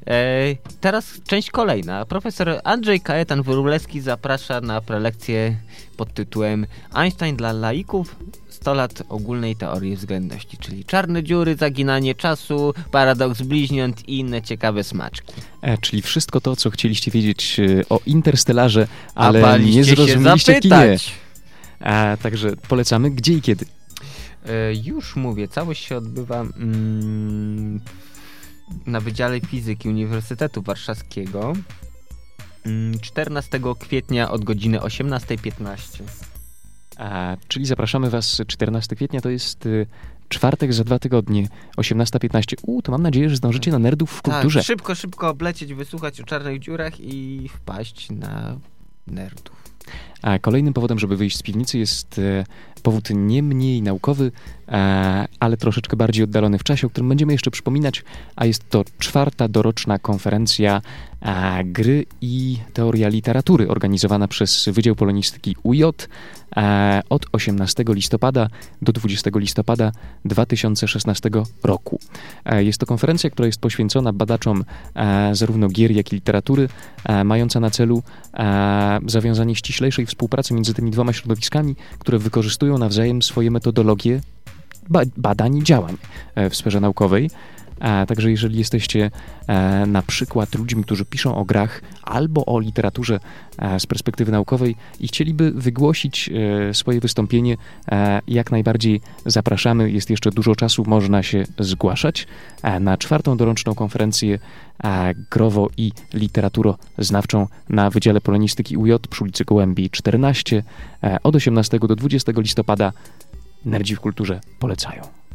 E, teraz część kolejna. Profesor Andrzej Kajetan Wróblewski zaprasza na prelekcję pod tytułem Einstein dla laików 100 lat ogólnej teorii względności, czyli czarne dziury, zaginanie czasu, paradoks bliźniąt i inne ciekawe smaczki. E, czyli wszystko to, co chcieliście wiedzieć e, o Interstellarze, ale nie zrozumieliście kinie. A, także polecamy gdzie i kiedy. E, już mówię, całość się odbywa mm, na Wydziale Fizyki Uniwersytetu Warszawskiego 14 mm, kwietnia od godziny 18.15. A, czyli zapraszamy Was 14 kwietnia, to jest y, czwartek za dwa tygodnie, 18.15. U, to mam nadzieję, że zdążycie na nerdów w kulturze. Tak, szybko, szybko oblecieć, wysłuchać o czarnych dziurach i wpaść na nerdów. A kolejnym powodem, żeby wyjść z piwnicy jest e, powód nie mniej naukowy, e, ale troszeczkę bardziej oddalony w czasie, o którym będziemy jeszcze przypominać, a jest to czwarta doroczna konferencja e, gry i teoria literatury organizowana przez Wydział Polonistyki UJ od 18 listopada do 20 listopada 2016 roku. Jest to konferencja, która jest poświęcona badaczom zarówno gier, jak i literatury, mająca na celu zawiązanie ściślejszej współpracy między tymi dwoma środowiskami, które wykorzystują nawzajem swoje metodologie badań i działań e, w sferze naukowej. A, także jeżeli jesteście e, na przykład ludźmi, którzy piszą o grach albo o literaturze e, z perspektywy naukowej i chcieliby wygłosić e, swoje wystąpienie, e, jak najbardziej zapraszamy. Jest jeszcze dużo czasu, można się zgłaszać e, na czwartą doroczną konferencję e, growo i literaturoznawczą na Wydziale Polonistyki UJ przy ulicy Gołębi 14 od 18 do 20 listopada. Nerdzi w kulturze polecają.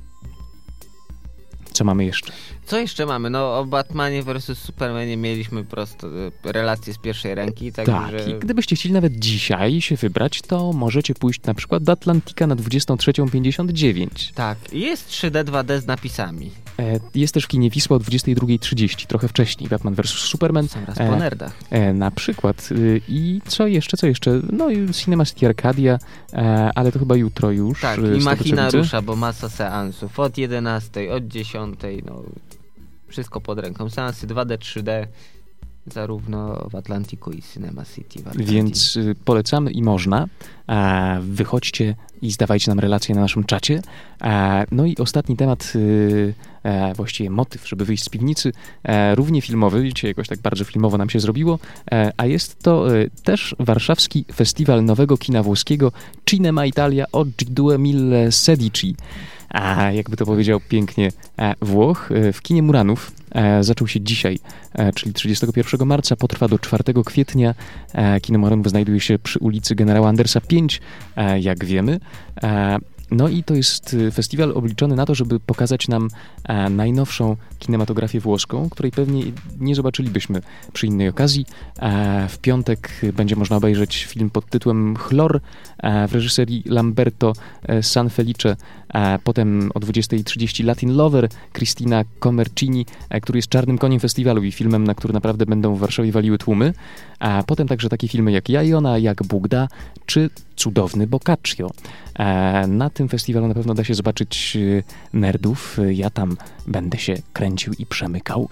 Co mamy jeszcze? Co jeszcze mamy? No o Batmanie vs. Supermanie mieliśmy prosto e, relacje z pierwszej ręki, także... Tak, i gdybyście chcieli nawet dzisiaj się wybrać, to możecie pójść na przykład do Atlantika na 23.59. Tak, jest 3D, 2D z napisami. E, jest też w kinie Wisła o 22.30, trochę wcześniej, Batman vs. Superman. Sam raz po nerdach. E, na przykład. Y, I co jeszcze, co jeszcze? No i Cinema City Arcadia, e, ale to chyba jutro już. Tak, y, i Machina rusza, bo masa seansów od 11, od 10, no wszystko pod ręką. Seansy 2D, 3D, zarówno w Atlantiku i Cinema City. Więc y, polecamy i można. E, wychodźcie i zdawajcie nam relacje na naszym czacie. E, no i ostatni temat, y, e, właściwie motyw, żeby wyjść z piwnicy, równie filmowy, dzisiaj jakoś tak bardzo filmowo nam się zrobiło, a jest to też warszawski festiwal nowego kina włoskiego Cinema Italia oggi due mille sedici. A jakby to powiedział pięknie e, Włoch, e, w kinie Muranów e, zaczął się dzisiaj, czyli 31 marca, potrwa do 4 kwietnia. Kino Muranów znajduje się przy ulicy Generała Andersa 5, e, jak wiemy. No i to jest festiwal obliczony na to, żeby pokazać nam najnowszą kinematografię włoską, której pewnie nie zobaczylibyśmy przy innej okazji. W piątek będzie można obejrzeć film pod tytułem Chlor w reżyserii Lamberto Sanfelice. Potem o 20.30 Latin Lover Cristina Comercini, e, który jest czarnym koniem festiwalu i filmem, na który naprawdę będą w Warszawie waliły tłumy. A potem także takie filmy jak Jajona, jak Bóg da, czy Cudowny Boccaccio. E, Na tym festiwalu na pewno da się zobaczyć e, nerdów. Ja tam będę się kręcił i przemykał,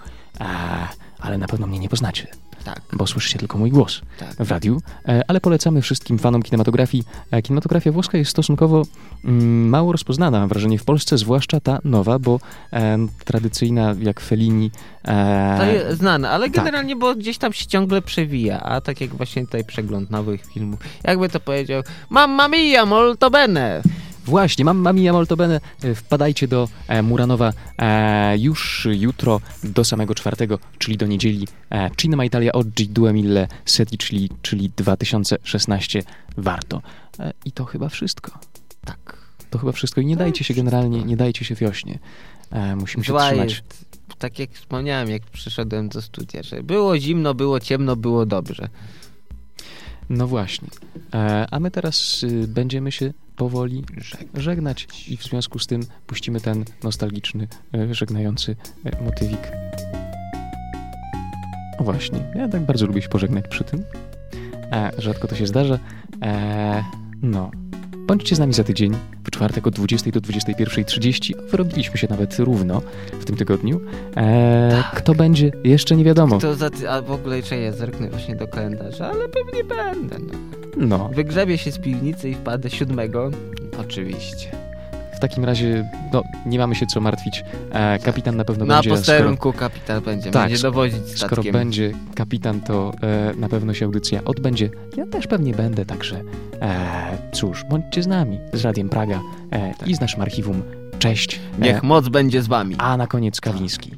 ale na pewno mnie nie poznacie, Tak, bo słyszycie tylko mój głos tak. w radiu, e, ale polecamy wszystkim fanom kinematografii. E, Kinematografia włoska jest stosunkowo mm, mało rozpoznana, mam wrażenie, w Polsce, zwłaszcza ta nowa, bo e, tradycyjna jak Fellini. E, To jest znane, ale tak. generalnie, bo gdzieś tam się ciągle przewija, a tak jak właśnie tutaj przegląd nowych filmów, jakby to powiedział, mamma mia, molto bene. Właśnie, mam Mamia Molto Bene. E, Wpadajcie do e, Muranowa e, już jutro do samego czwartego, czyli do niedzieli. E, Cinema Italia oggi due mille seti, czyli, czyli 2016 warto. I to chyba wszystko. Tak. To chyba wszystko. I nie To dajcie się generalnie, nie dajcie się wiośnie. Musimy się Zła trzymać. jest, tak jak wspomniałem, jak przyszedłem do studia, że było zimno, było ciemno, było dobrze. No właśnie. A my teraz y, będziemy się powoli żegnać i w związku z tym puścimy ten nostalgiczny, e, żegnający e, motywik. O właśnie, ja tak bardzo lubię się pożegnać przy tym. E, rzadko to się zdarza. E, no. Bądźcie z nami za tydzień, w czwartek od 20 do 21.30. Wyrobiliśmy się nawet równo w tym tygodniu. E, Kto będzie, jeszcze nie wiadomo. To za ty, a w ogóle czy ja zerknę właśnie do kalendarza, ale pewnie będę. No. No, Wygrzebię się z piwnicy i wpadę siódmego. Oczywiście. W takim razie no, nie mamy się co martwić. E, kapitan na pewno Na będzie... posterunku kapitan będzie, Tak, będzie dowodzić Skoro, statkiem. skoro będzie kapitan, to e, na pewno się audycja odbędzie. Ja też pewnie będę, także e, cóż, bądźcie z nami, z Radiem Praga Tak. i z naszym archiwum. Cześć. E, Niech moc będzie z wami. a na koniec Kawiński.